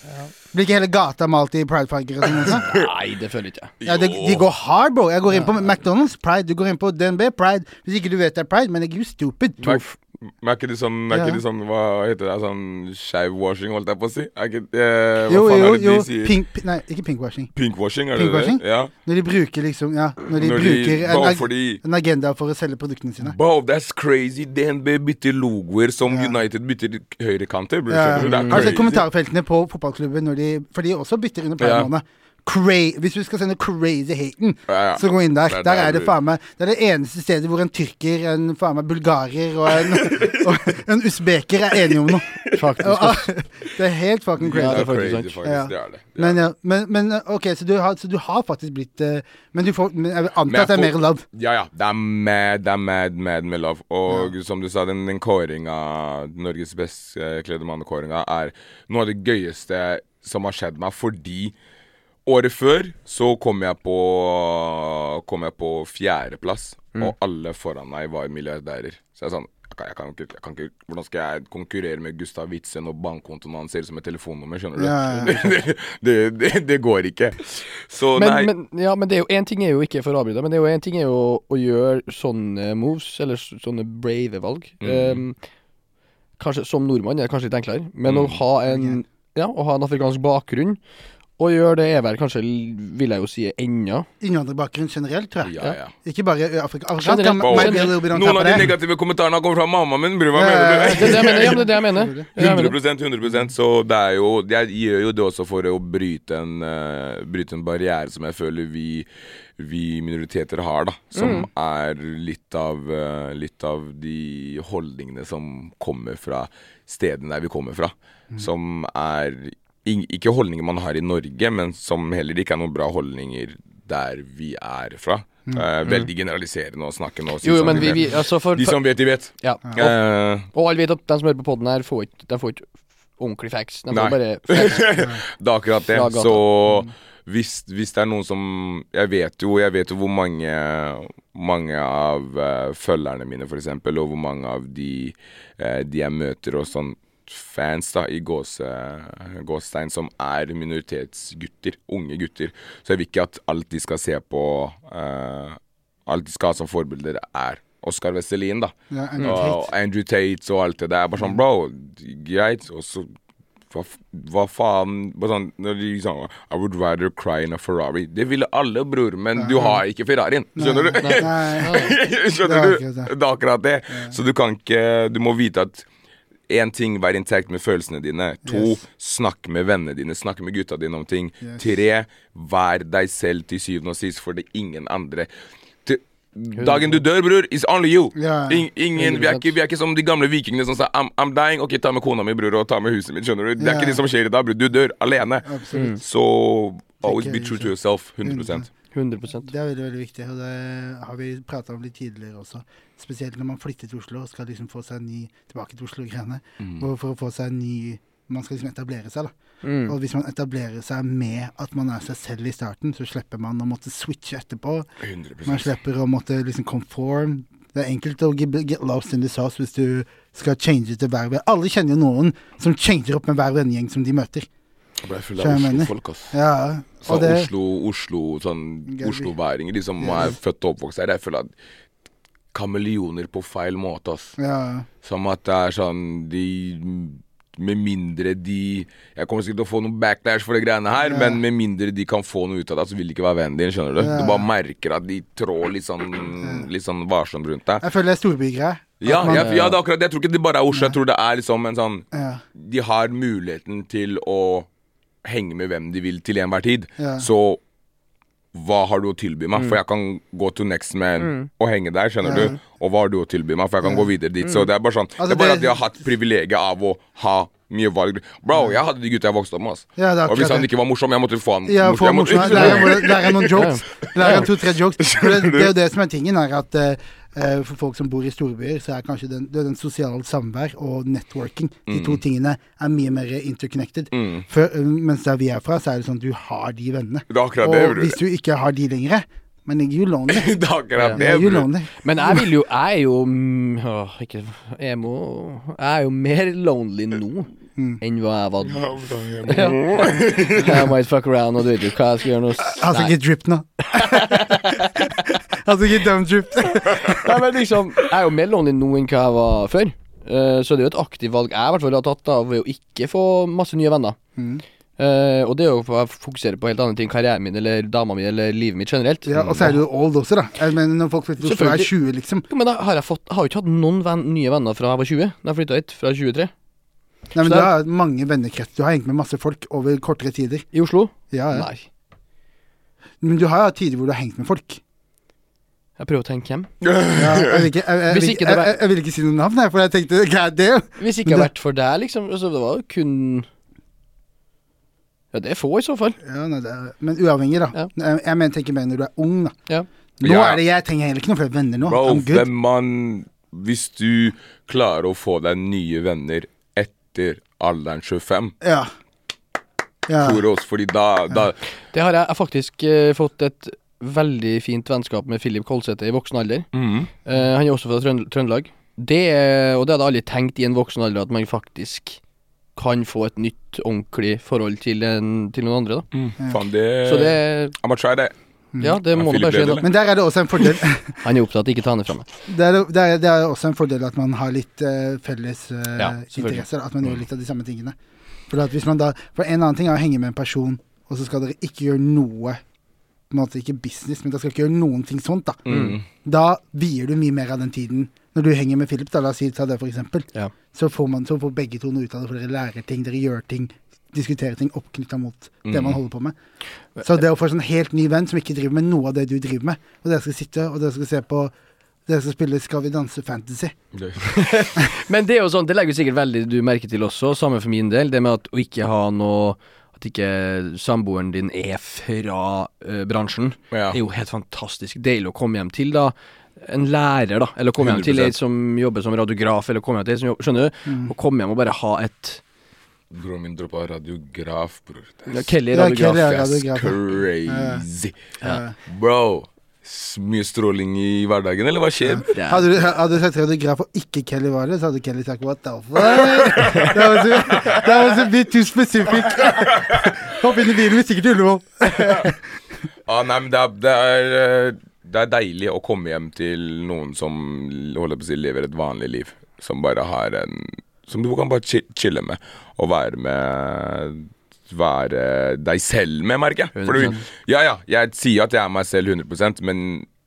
Oslo. Blir ikke hele gata malt i pridefarger og sånn? Nei, det føler ikke jeg. Ja, de, de går hard, bro. Jeg går inn på McDonald's, pride. Du går inn på DNB, pride. Hvis ikke du vet det er pride, men jeg er jo stupid. Er- men er ikke det sånn, er ikke det sånn Hva heter det? Sånn skeivwashing, holdt jeg på å si? Er ikke, eh, hva Jo, faen jo, er det jo. de sier? Pink, nei, ikke pinkwashing. Pinkwashing, er det Pinkwashing? det? Ja. Når de bruker liksom Ja, når de Når de- bruker en, ag fordi- en agenda for å selge produktene sine. Bro, that's crazy. DNB bytter logoer som. United bytter høyrekanter. bro. Skjønner du? Det er Altså crazy. kommentarfeltene på fotballklubben når de For de også bytter under Ja. pride-måned. Cra hvis du skal sende crazy haten, Ja, ja. så gå inn der. Det er Der er det faen meg Det er det eneste stedet hvor en tyrker, en faen meg bulgarer og en, og en usbeker er enige om noe. Faktisk. Det er helt fucking crazy. Ja, det er faktisk crazy, faktisk. Ja. Det er det. det. Men, er ja, men, men ok, så du har, så du har faktisk blitt eh, Men du får men Jeg antar Men jeg at det er mer love. Ja, ja. Det er mad, det er mad, mad med love. Og som du sa, den, den kåringa, Norges best eh, kledde mann-kåringa, er noe av det gøyeste som har skjedd meg, fordi Året før så kom jeg på Kom jeg på fjerdeplass, og alle foran meg var milliardærer. Så jeg er sånn jeg kan, jeg, kan ikke, jeg kan ikke Hvordan skal jeg konkurrere med Gustav Witzen og bankkontoen hans ser ut som et telefonnummer? Skjønner du? Ja, det, det, det, det går ikke. Så nei Men, men, ja, men det er jo én ting er jo ikke for å avbryte, men det er jo en ting er jo å, å gjøre sånne moves, eller sånne brave valg. Mm. Um, kanskje Som nordmann er det kanskje litt enklere, men å Mm. ha en Ja, å ha en afrikansk bakgrunn og gjøre det er vel kanskje, vil jeg jo si, ennå. Innvandrerbakgrunn generelt, tror jeg. Ja, ja. Ikke bare Afrika. Afrika. Generelt. kan on Noen av de negative kommentarene kommer fra mammaen min, bror. Hva ja, ja. Det er det jeg mener. Ja, men det er det jeg mener. Det er det jeg mener. mener du? 100% Så det er jo Jeg gjør jo det også for å bryte en, uh, bryte en barriere som jeg føler vi vi minoriteter har, da. Som er litt av, eh, litt av de holdningene som kommer fra stedene der vi kommer fra. Som er ikke holdninger man har i Norge, men som heller ikke er noen bra holdninger der vi er fra. Uh, veldig generaliserende å snakke nå. Jo, jo, men vi, vi altså for, De som vet, de vet. Ja. Uh, Og alle vet at de som hører på poden her, får ikke, de får ikke ordentlig facts. De får Nei. bare facts. det er akkurat det. Så hvis, hvis det er noen som Jeg vet jo Jeg vet jo hvor mange Mange av uh, følgerne mine, eksempel, og hvor mange av de De jeg møter og sånn fans da, i gåse, gåstegn som er minoritetsgutter, unge gutter. Så jeg vil ikke at alt de skal se på uh, Alt de skal ha som forbilder, er Oscar Westerlin, da. Ja, Andrew Og Tate. Andrew Tate og alt det der. Bare sånn, bro, greit. Og så hva, hva faen sånn, når de sånn I would rather cry in a Ferrari. Det ville alle, bror, men du har ikke Ferrarien. Skjønner du? Nei, Skjønner Det du? det. Det er akkurat det. Så du kan ikke Du må vite at Én ting, vær inntekt med følelsene dine. To, Yes. snakk med vennene dine, snakk med gutta dine om ting. Yes. Tre, vær deg selv til syvende og sist, for det er ingen andre. Til, dagen du dør, bror, is only you. Yeah. In, ingen, vi, er ikke, vi er ikke som de gamle vikingene som sa I'm, I'm dying. Ok, ta med kona mi, bror, og ta med huset mitt. Skjønner du? Det er yeah. ikke det som skjer i dag, bror. Du dør alene. Mm. Så always Ikke- be true to yourself. 100% 100% Det er veldig veldig viktig, og det har vi prata om litt tidligere også. Spesielt når man flytter til Oslo og skal liksom få seg en ny tilbake til Oslo-greiene. Og For å få seg en ny Man skal liksom etablere seg, da. Mm. Og hvis man etablerer seg med at man er seg selv i starten, så slipper man å måtte switche etterpå. 100 Man slipper å måtte liksom conform. Det er enkelt å get, lost in the sauce hvis du skal change til hver venn. Alle kjenner jo noen som changer opp med hver vennegjeng som de møter. Jeg ble full av. Oslo-folk, ass. Ja, Sånn det Oslo, Oslo, sånn Oslo-væringer, de som er født og oppvokst her. Jeg føler at kameleoner på feil måte, ass. Ja. Som at det er sånn De Med mindre de Jeg kommer sikkert til å få noe backlash for de greiene her, Ja. men med mindre de kan få noe ut av det, så vil de ikke være vennen din, skjønner du. Du bare merker at de trår litt sånn Litt sånn varsomt rundt deg. Jeg føler det er storbygreie. Ja, man- ja, ja, det er akkurat det. Jeg tror ikke det bare er Oslo. Jeg tror det er liksom en sånn. De har muligheten til å henge med hvem de vil til enhver tid. Så hva har du å tilby meg? For jeg kan gå to next man og henge der, skjønner Ja. du. Og hva har du å tilby meg? For jeg kan gå videre dit. Så det er bare sånn Altså, Det er bare det- at de har hatt privilegiet av å ha mye valg. Bro, jeg hadde de gutta jeg vokste opp med. Ja, det og hvis han ikke var morsom, jeg måtte få han Ja, morsomt. Lære lære noen jokes. Lære to-tre jokes. For det, det er jo det som er tingen, her, at eh, for folk som bor i storbyer, så er kanskje den, det er den sosiale samvær og networking De to tingene er mye mer interconnected. Mm. For, eh, mens der vi er fra, så er det sånn at du har de vennene. Det er akkurat Og det, hvis du ikke har de lenger, men lonely. Det er akkurat det, Yeah, lonely. Men jeg vil jo Jeg er jo mm, åh, Ikke emo Jeg er jo mer lonely nå Mm. enn hva jeg var Jeg might fuck around, og du vet jo hva jeg skal gjøre nå. Han skal ikke drippe nå. Han skal ikke dumb drippe. Nei, men liksom Jeg er jo mer lonely nå enn hva jeg var før. Uh, så det er jo et aktivt valg jeg i hvert fall har tatt av ved å ikke få masse nye venner. Mm. Uh, og det er jo for å fokusere på helt andre ting. Karrieren min eller dama mi eller livet mitt generelt. Ja, og så er du old også, da. Jeg mener, når folk vet du er 20, liksom. Jo, men da har jeg fått har jo ikke hatt noen venn, nye venner fra jeg var 20. Da jeg flytta hit, fra 23. Nei, men Så Du har mange vennekrets. Du har hengt med masse folk over kortere tider. I Oslo? Ja, ja. Nei. Men du har tider hvor du har hengt med folk. Jeg prøver å tenke hvem. Ja, jeg, vil ikke, jeg, jeg, vil ikke ikke, jeg, jeg, jeg vil ikke si noe navn, her, for jeg tenkte hva er det? Hvis ikke det har vært for deg, liksom. Altså, det var jo kun Ja, det er få i så fall. Ja, nei, det er, men uavhengig, da. Ja. Jeg, jeg mener, tenker mer når du er ung, da. Ja. Nå Ja. er det Jeg trenger heller ikke noen flere venner nå. Bro, hvem man Hvis du klarer å få deg nye venner etter alderen 25 Ja. ja. Kuros, fordi da, da Det har jeg, jeg faktisk eh, fått et veldig fint vennskap med Philip Kolsæter i voksen alder. Mm. Eh, han er også fra Trønd Trøndelag. Det, er- og det hadde jeg aldri tenkt i en voksen alder, at man faktisk kan få et nytt, ordentlig forhold til, en, til noen andre. da Faen, det, Så det I'm gonna try that. Ja, det må bare si. Men der er det også en fordel Han er opptatt, ikke ta han fra meg. Det er, det, er, det er også en fordel at man har litt uh, felles uh, Ja, interesser. At man gjør litt av de samme tingene. For, at hvis man da, for en annen ting er å henge med en person, og så skal dere ikke gjøre noe på en måte Ikke business, men dere skal ikke gjøre noen ting sånt. Da Mm. Da vier du mye mer av den tiden. Når du henger med Philip, da, la oss si ta det for eksempel, Ja. så får man så får begge to noe ut av det, for dere lærer ting, dere gjør ting, diskuterer ting oppknytta mot det Mm. man holder på med. Så det å få sånn helt ny venn som ikke driver med noe av det du driver med, og dere skal sitte og dere skal se på dere skal spille Skal vi danse fantasy. Men det er jo sånn, det legger vi sikkert veldig du merke til også, samme for min del. Det med at å ikke ha noe at ikke samboeren din er fra uh, bransjen, Ja. er jo helt fantastisk. Deilig å komme hjem til, da. En lærer, da. Eller komme hjem til 100%. ei som jobber som radiograf, eller komme hjem til ei som jobber Skjønner du? Mm. Å komme hjem og bare ha et Broren min droppa radiograf, bror. Ja, Kelly radiograf. That's radiograf, crazy. Ja. Bro, mye stråling i hverdagen, eller hva skjer? Det er- Hadde du, hadde du sagt radiograf og ikke Kelly var det, så hadde Kelly sagt what the fuck? That was a, that was a bit too specific. Hopp inn i bilen, vi stikker til Ullevål. Ah, nei, men det er, det, er, eh, det er deilig å komme hjem til noen som holder på å si, lever et vanlig liv. Som bare har en Som du kan bare chi- chille med. Og være med Være deg selv med, merker jeg. For du, ja, ja, jeg sier at jeg er meg selv 100% men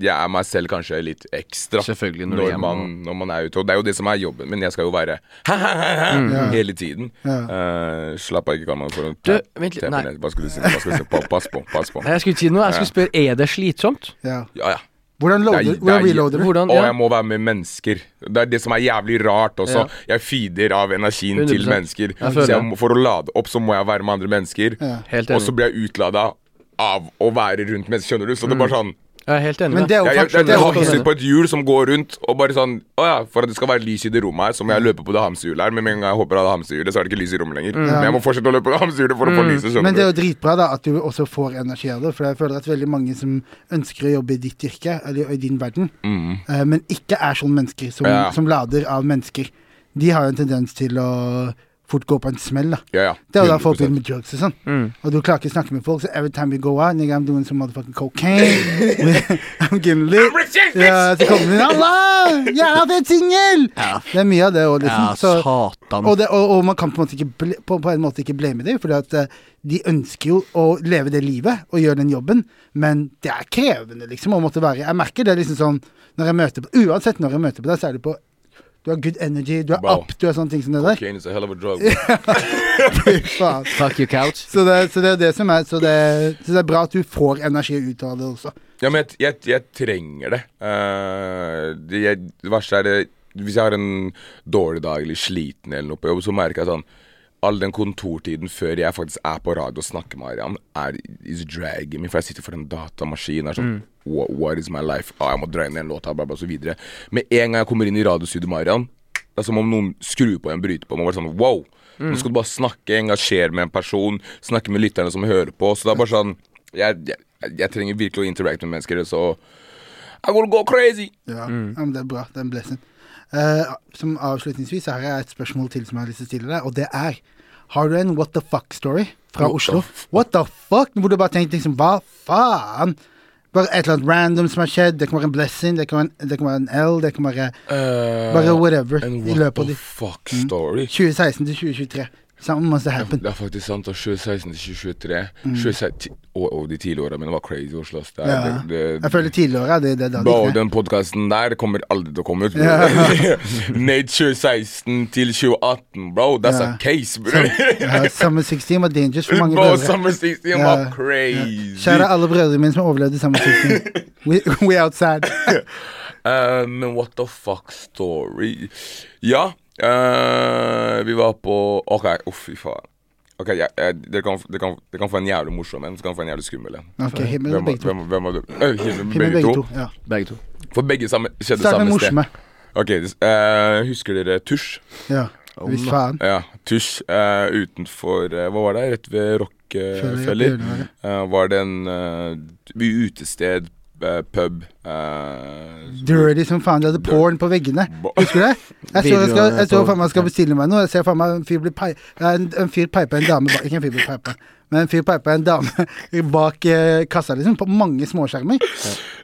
jeg er meg selv kanskje litt ekstra. Selvfølgelig, når er når, man, når man er ute. Og det er jo det som er jobben min. Jeg skal jo være mm. hele tiden. Ja. Uh, slapp av, ikke kall meg for Du, vent litt, nei. Hva skulle du si? Hva skulle du si? Pass på, pass på. Nei, Jeg skulle ikke si noe. Jeg skulle spørre er det slitsomt. Ja. Ja, ja. Hvordan, Det loader, er- hvordan er- reloader du? Hvordan ja. Å, jeg må være med mennesker. Det er det som er jævlig rart også. Jeg feeder av energien 100%. til mennesker. Jeg Så jeg må, for å lade opp, så må jeg være med andre mennesker. Ja. Helt Og så blir jeg utlada av å være rundt mennesker, skjønner du. Så det er bare sånn Jeg er helt enig med deg. jeg, det er jo på et hjul som går rundt, og bare sånn Å ja, for at det skal være lys i det rommet her, så må jeg løpe på det hamsterhjulet her. Men med en gang jeg hopper av det hamsterhjulet, så er det ikke lys i rommet lenger. Men jeg må fortsette å løpe på det hamsterhjulet for å få lyset, Men det er jo dritbra da at du også får energi av det. For jeg føler at veldig mange som ønsker å jobbe i ditt yrke, eller i din verden, Mm. eh, men ikke er sånne mennesker som, Ja. som lader av mennesker, de har jo en tendens til å fort gå på en smell. da Ja, ja. Det er da folk 100%. begynner med drugs og sånn. Mm. Og du klarer ikke å snakke med folk, så every time we go out, nigga, I'm doing some motherfucking cocaine. I'm getting lit. Ja, så kommer de Allah! Jævla fet singel! Ja. Det er mye av det òg, liksom. Ja, Så, satan. og, det, og, og man kan på en måte ikke, ble, på, på en måte ikke blame dem, for de ønsker jo å leve det livet og gjøre den jobben, men det er krevende, liksom, å måtte være Jeg merker det liksom sånn når jeg møter på Uansett når jeg møter på deg, så er det på Du har good energy, du er Bro. up, du er sånne ting som det der. Cocaine is a hell of a drug. Fuck you, couch. Så det, så det er det som er så det, så det er bra at du får energi ut av det også. Ja, men jeg, jeg, jeg trenger det. Uh, det, jeg, det verste er det Hvis jeg har en dårlig dag eller sliten eller noe på jobb, så merker jeg sånn All den kontortiden før jeg faktisk er på radio og snakker med Arian, er is dragging me. For jeg sitter for en datamaskin. Er sånn, what, what is my life? Ah, jeg må dra inn en låt, bla, bla, og så videre. Med en gang jeg kommer inn i radiostudioet, Marian, det er som om noen skrur på en bryter på. Man bare sånn, wow Nå skal du bare snakke, engasjere med en person, snakke med lytterne som hører på. Så det er bare sånn Jeg, jeg, jeg trenger virkelig å interacte med mennesker, så I will go crazy. Ja, ja men Det er bra. Det er en blessing. Uh, som avslutningsvis så har jeg et spørsmål til som jeg har lyst til å stille deg, og det er Har du en what the fuck-story fra What Oslo? The What the fuck? Hvor du bare tenkte liksom Hva faen? Bare et eller annet random som har skjedd. Det kan være en blessing, det kan være en, kan være en L, det kan være Bare whatever En what the fuck story. 2016 til 2023. Something must have happened. Det er faktisk sant. Og 2016 til 2023 Mm. 2016, og, og de tidlige åra mine var crazy. Er- Ja. det, det, Jeg føler tidligere det, det det, det den podkasten der kommer aldri til å komme ut. Ja. Nate 2016 til 2018, bro. That's Ja. a case, bro. Ja, Summer 16 var dangerous for mange bro, brødre. Summer 16 Ja. var crazy. Kjære alle brødrene mine som overlevde Summer 16. We, we outside. uh, men what the fuck story Ja, eh, vi var på Ok, uff, fy faen. Ok, ja, eh, dere, kan, dere, kan, dere kan få en jævlig morsom en, så kan dere få en jævlig skummel en. Okay, Hvem, to. hvem, hvem var du? Eh, himmel, Himmel begge, begge to. to. Ja. Begge to. For begge samme, skjedde Start samme sted. Ok, uh, Husker dere Tusj? Ja. Hvis faen. Ja, Tusj eh, utenfor Hva var det? Rett ved Rockefeller. Uh, var det en uh, utested, pub Uh, Dirty som faen. De hadde porn på veggene. Husker du det? Jeg så jeg, skal, jeg så faen meg skal bestille meg noe. Jeg ser faen meg en fyr bli pai- en, en fyr peipa en dame bak Ikke en fyr blir peipa, men en fyr peipa en dame bak eh, kassa, liksom. På mange småskjermer.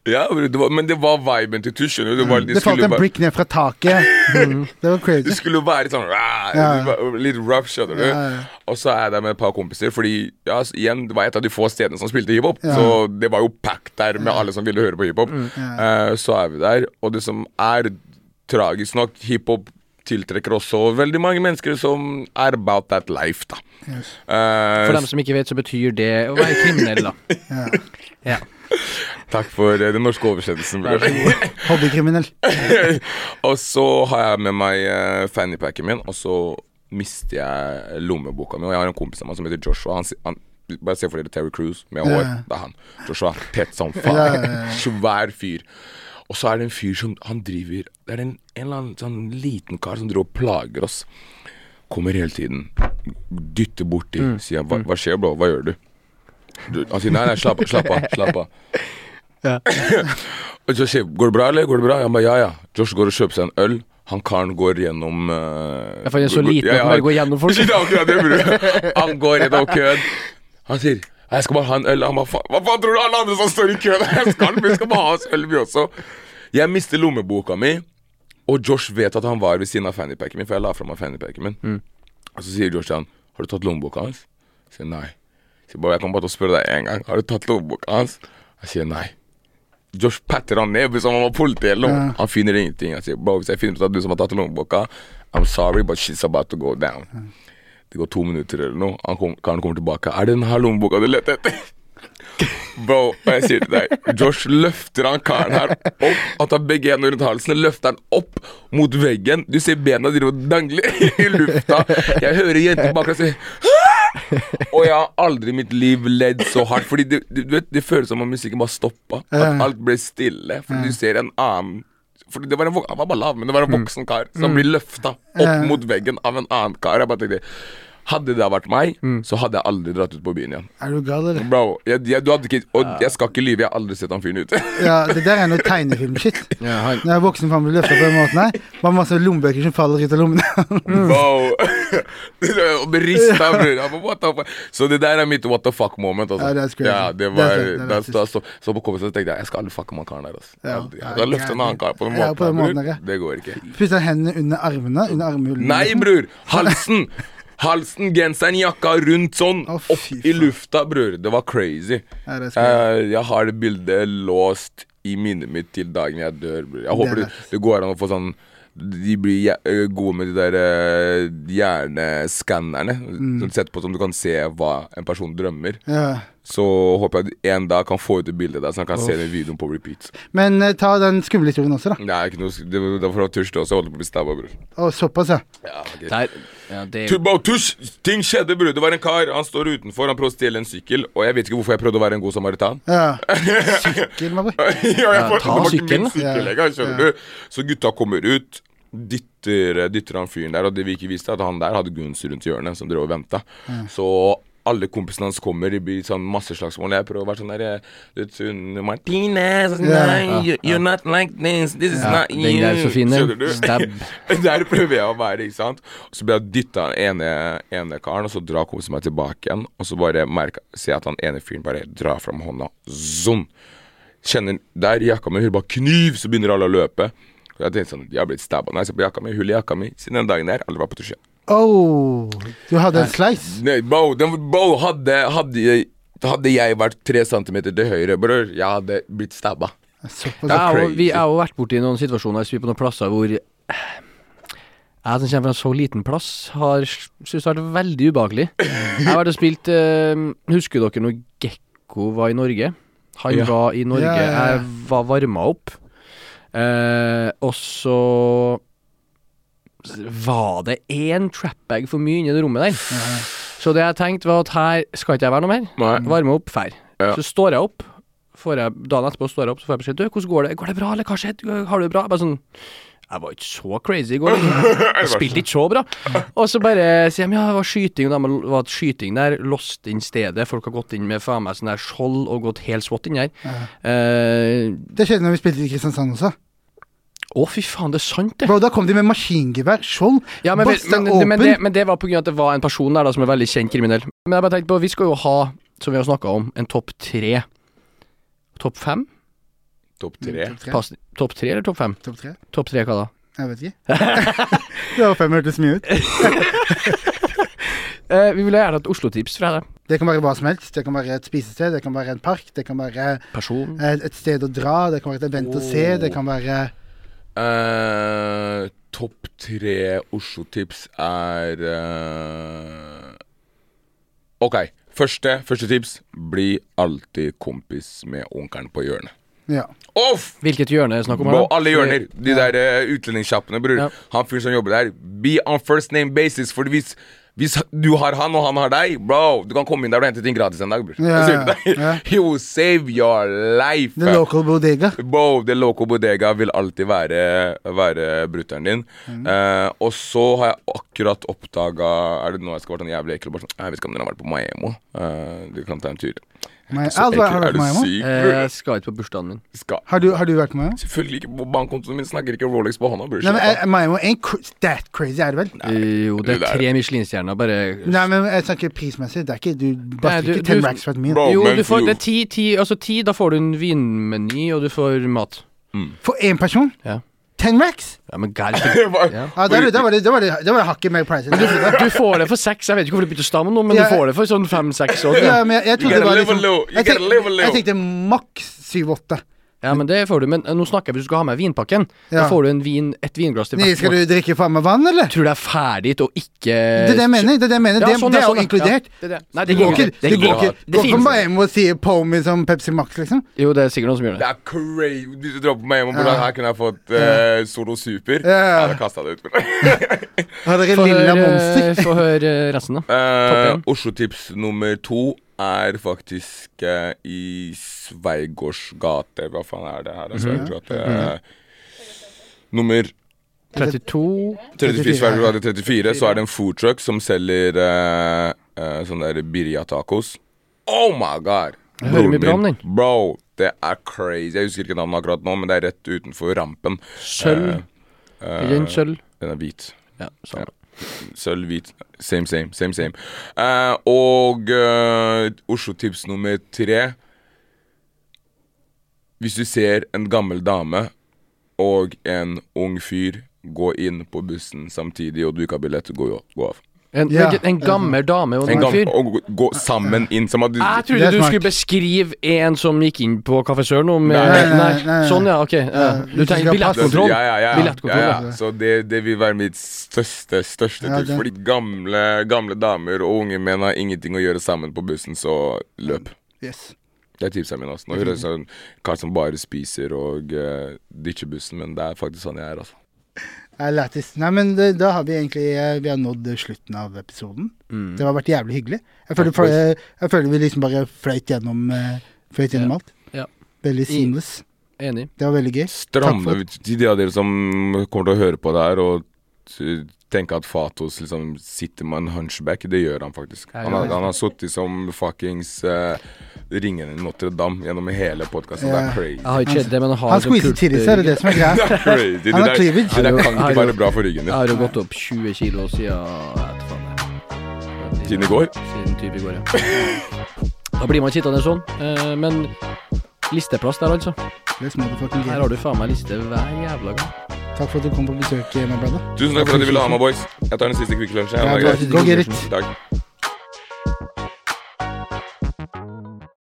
Ja, det var, men det var viben til Tusj. Det, var, Det falt en brick ned fra taket. Det var Det skulle være litt sånn Ja. Litt rough, skjønner du. Ja, ja. Og så er jeg der med et par kompiser, fordi ja, igjen, det var et av de få stedene som spilte hiphop. Så det var jo packed der med alle som ville høre på hiphop. Eh, så er vi der, og det som er tragisk nok, hiphop tiltrekker også veldig mange mennesker som er about that life, da. Yes. Uh, For dem som ikke vet, så betyr det å være kriminell, da. Ja. Ja. Takk for eh, den norske oversettelsen. bror. Hobbykriminell. og så har jeg med meg uh, fannypacken min, og så mister jeg lommeboka mi. Og jeg har en kompis av meg som heter Joshua. Han, han Bare se for dere Terry Cruise med hår. Yeah. Det er han. Joshua. Tett som faen. Svær fyr. Og så er det en fyr som Han driver Det er en, en eller annen sånn liten kar som driver og plager oss. Kommer hele tiden. Dytter borti. Mm. Sier hva, hva skjer, bro? Hva gjør du? du han sier nei, nei, slapp av. Slapp av. Slapp av. og så sier går det bra, eller? Går det bra? Han bare ja, ja. Josh går og kjøper seg en øl. Han karen går gjennom uh, Ja, for han er så liten at han bare går gjennom folk. Han går gjennom køen. Han sier jeg skal bare ha en øl. Han bare, "Faen, Hva faen tror du alle andre som står i køen Jeg skal? Vi skal bare ha oss øl, vi også. Jeg mister lommeboka mi, og Josh vet at han var ved siden av fannypacken min, for jeg la fra meg fannypacken min. Og så sier Josh til han Har du tatt lommeboka hans? Jeg sier nei. Jeg sier bare jeg kommer bare til å spørre deg en gang. Har du tatt lommeboka hans? Jeg sier nei. Josh patter han ned som om han var politi eller noe. Han finner ingenting. Jeg sier bro, hvis jeg finner ut at du som har tatt lommeboka, I'm sorry, but she's about to go down. Det går to minutter eller noe. Han kom, karen kommer tilbake. Er det den her lommeboka du lette etter? Bro, og jeg sier til deg Josh løfter han karen her opp. Han tar begge hendene rundt halsen, løfter han opp mot veggen. Du ser bena driver og dangler i lufta. Jeg hører jenter bak deg si og jeg har aldri i mitt liv ledd så hardt. Fordi det, du vet, det føles som om musikken bare stoppa. At alt ble stille. Fordi du ser en annen fordi det var en, Han var bare lav, men det var en voksen kar som blir løfta opp mot veggen av en annen kar. Jeg bare tenkte Hadde det vært meg, så hadde jeg aldri dratt ut på byen igjen. Er du gal, eller? Bro, jeg, jeg, du hadde ikke Og jeg skal ikke lyve, jeg har aldri sett han fyren ute. Ja, det der er noe tegnefilmshit. Ja, han, Når er voksen faen blir løfta på den måten her. Bare masse lommebøker som faller ut av lommene. Wow. Og det rista, bror. What the fuck? Så det der er mitt what the fuck moment. Altså. Ja, er crazy. Ja, det var, da, så, så på kompisen tenkte jeg jeg skal aldri fucke med han karen der. Altså. Ja. Aldri. Jeg skal løfte en annen kar på den Ja, på den her, bror. Det går ikke. Putter hendene under armene. Under armhulene. Nei, bror! Halsen! Halsen, genseren, jakka rundt sånn. Oh, Opp faen. i lufta, bror. Det var crazy. Ja, det uh, jeg. Eh, har det bildet låst i minnet mitt til dagen jeg dør, bror. Jeg håper er det, det går an å få sånn de blir gode med de der øh, hjerneskannerne. Mm. Sett på som du kan se hva en person drømmer. Ja. Så håper jeg en dag kan få ut det bildet der, så han kan se den videoen på repeat. Men uh, ta den skumle historien også, da. Er ikke noe Det var å tørste også. Jeg holdt på å bli stabba, bror. Å, såpass, ja. Ja, okay. der, ja, det Tu- bro, tusj! Ting skjedde, bror. Det var en kar. Han står utenfor. Han prøver å stjele en sykkel. Og jeg vet ikke hvorfor jeg prøvde å være en god samaritan. ja. Sykkel, my boy. ja, jeg Ja, får ta sykkelen, sykkel, jeg, skjønner du. Så gutta kommer ut, dytter, dytter han fyren der, og det vi ikke visste, at han der hadde guns rundt hjørnet som drev og venta. Så alle kompisene hans kommer, det blir sånn masse slagsmål. Jeg prøver å være sånn der eh, sånn, Martinez, Ja. nei, you, you're not like this, this is yeah. not you. den der er så fin, den. Skjønner? Stab. Der prøver jeg å være, ikke sant. Og så blir jeg dytta av den ene, ene karen, og så drar kompisen meg tilbake igjen. Og så bare merker, ser jeg at han ene fyren bare drar fram hånda. Sånn. Kjenner der jakka mi, hører bare kniv, så begynner alle å løpe. Og jeg tenkte sånn, jeg har blitt stabba. Nei, ser på jakka mi, hull i jakka mi. Siden den dagen der, alle var på tusjen. Oh, du hadde en slice. Nei, bro, den, bro hadde, hadde, hadde jeg vært tre centimeter til høyre, bror, jeg hadde blitt stabba. Vi har jo vært borti noen situasjoner vi er på noen plasser hvor jeg som kommer fra en så liten plass, har syntes det har vært veldig ubehagelig. Jeg har vært og spilt eh, Husker dere når Gekko var i Norge? Han Ja. var i Norge, Ja, ja, ja. jeg var varma opp. Eh, og så var det én trapbag for mye inni det rommet der. Så det jeg tenkte var at her skal ikke jeg være noe mer. Nei. Varme opp, fær. Ja. Så står jeg opp. Får jeg, dagen etterpå står jeg opp, så får jeg beskjed Du, hvordan går det? Går det bra, eller hva skjedde? Har du det bra? Jeg Bare sånn Jeg var ikke så crazy i går. Liksom. Jeg spilte ikke så bra. Og så bare sier de ja, det var skyting, og de var skyting der. Lost inn stedet. Folk har gått inn med faen meg sånn der skjold og gått helt swat inn der. Eh, Det skjedde når vi spilte i Kristiansand også. Å, fy faen, det er sant, det. Bro, da kom de med maskingevær, skjold, Ja, men, basta men, men, men, det, men det var på grunn av at det var en person der da som er veldig kjent kriminell. Men jeg bare tenkte på, vi skal jo ha, som vi har snakka om, en topp tre. Topp fem? Topp tre. Topp tre. Top tre eller topp fem? Topp tre? Topp tre hva da? Jeg vet ikke. det var fem hørtes mye ut. uh, vi vil gjerne hatt Oslo-tips fra deg. Det kan være hva som helst. Det kan være et spisested, det kan være en park, det kan være Person. et, et sted å dra, det kan være et event å se, det kan være Eh, Topp tre Oslo-tips er uh... OK. Første, første tips bli alltid kompis med onkelen på hjørnet. Ja. Off! Hvilket hjørne er det snakk om? Bro, alle hjørner. De der uh, utlendingssjappene, bror. Ja. Han fyren som jobber der. Be on first name basis. For hvis, hvis du har han, og han har deg, bro, du kan komme inn der og hente ting gratis en dag, bror. Yeah, deg. He will save your life. The local bodega. Bro, the local bodega vil alltid være, være brutter'n din. Mm. Uh, og så har jeg akkurat oppdaga Er det nå jeg skal være sånn jævlig ekkel? Sånn, Jeg vet ikke om dere har vært på Maemo. Uh, du kan ta en tur. Nei, Så Aldri har du vært er på syk, Eh. Jeg skal ikke på bursdagen min. Skal Har du, har du vært på Maimo? Selvfølgelig ikke på bankkontoen min. Snakker ikke Rolex på hånda. Nei, men er eh, Maimo ain't cr that crazy, er det vel? Nei, Jo, det er er tre Michelin-stjerner, bare Nei, men jeg snakker prismessig. Det er ikke, du baster ikke ten racks for et meal. Bro, Jo, du får det er ti, ti, altså ti, da får du en vinmeny, og du får mat. For én person? Ja. Ten racks? Ja, men gærent. Ja. Ja, da, da, var det, da, var det, var hakket meg price. Du. Du får det for seks. Jeg vet ikke hvorfor du bytter stammen stamme nå, men Ja. du får det for sånn fem-seks år. Ja, men jeg, jeg trodde det var liksom. Jeg tenkte, jeg tenkte maks syv-åtte. Ja, men det får du. Men eh, nå snakker jeg hvis du skal ha med vinpakken. Ja. Da får du en vin, et vinglass til hvert. Skal du drikke faen meg vann, eller? Tror du det er ferdig og ikke Det er det jeg mener. Det er det jeg mener. Ja, det, sånn, det er jo sånn, inkludert. Ja, det er det. Nei, Det går ikke. Det Det går ikke ikke. Går ikke bare hjem og sier Pomi som Pepsi Max, liksom. Jo, det er sikkert noen som gjør Det det. er crazy. Hvis du dropper meg hjem og hvordan her kunne jeg fått uh, Solo Super? Ja. Jeg hadde kasta det ut. Har dere lilla monster? få høre resten, da. Uh. Oslo-tips nummer to er faktisk eh, i Sveigårds gate. Hva faen er det her? Mhm. Sveigårds gate. Eh, nummer 32 34, Sveigårds gate 34, så er det en food truck som selger uh, sånne der birria-tacos. Oh my god! Jeg hører mye bra om min, den. Bro, det er crazy. Jeg husker ikke navnet akkurat nå, men det er rett utenfor rampen. Sølv. Eh, eh, den sølv? Den er hvit. Ja, sånn. Sølv, hvit. Same, same. same, same. Eh, og eh, Oslo-tips nummer tre. Hvis du ser en gammel dame og en ung fyr gå inn på bussen samtidig, og du ikke har billett, gå, gå av. En, Ja. en gammel dame og En en fyr. og gå- sammen inn. Som at du, Jeg trodde du skulle beskrive en som gikk inn på Kafé Sør nå med Nei, nei, nei, nei. Sånn, ja. Ok. Ja. Du tenker billettkontroll. Ja, ja, ja, ja. Billettkontroll, ja, ja. ja. Så det, det vil være mitt største, største Ja, tips. Fordi gamle, gamle damer og unge menn har ingenting å gjøre sammen på bussen, så løp. Yes. Det er tipset mine. Altså. Nå høres jeg ut som en kar som bare spiser og uh, ditcher bussen, men det er faktisk sånn jeg er. altså er lættis. Nei, men det, da har vi egentlig eh, Vi har nådd slutten av episoden. Mm. Det har vært jævlig hyggelig. Jeg føler, jeg, jeg føler vi liksom bare fløyt gjennom, eh, fløyt gjennom Ja. alt. Ja. Veldig seamless. Enig. Det var veldig gøy. Takk Stramme for- til de av dere som kommer til å høre på det her og tenke at Fatos liksom sitter med en hunchback. Det gjør han faktisk. Han har, han har sittet som fuckings uh, ringen i Notre-Dame gjennom hele podkasten. Det er crazy. Jeg har ikke det, men han har Han squeezer titties, er det det som er greia? Det er crazy. Det der, det der kan ikke være bra for ryggen Jeg har jo gått opp 20 kilo siden Siden i går? Siden type i går, ja. Da blir man sittende sånn. Eh, men listeplass der, altså. Her har du faen meg liste hver jævla gang. Takk for at du kom på besøk, my brother. Tusen takk for at du ville ha meg, boys. Jeg tar den siste Kvikk Lunsj. Go get it. Takk.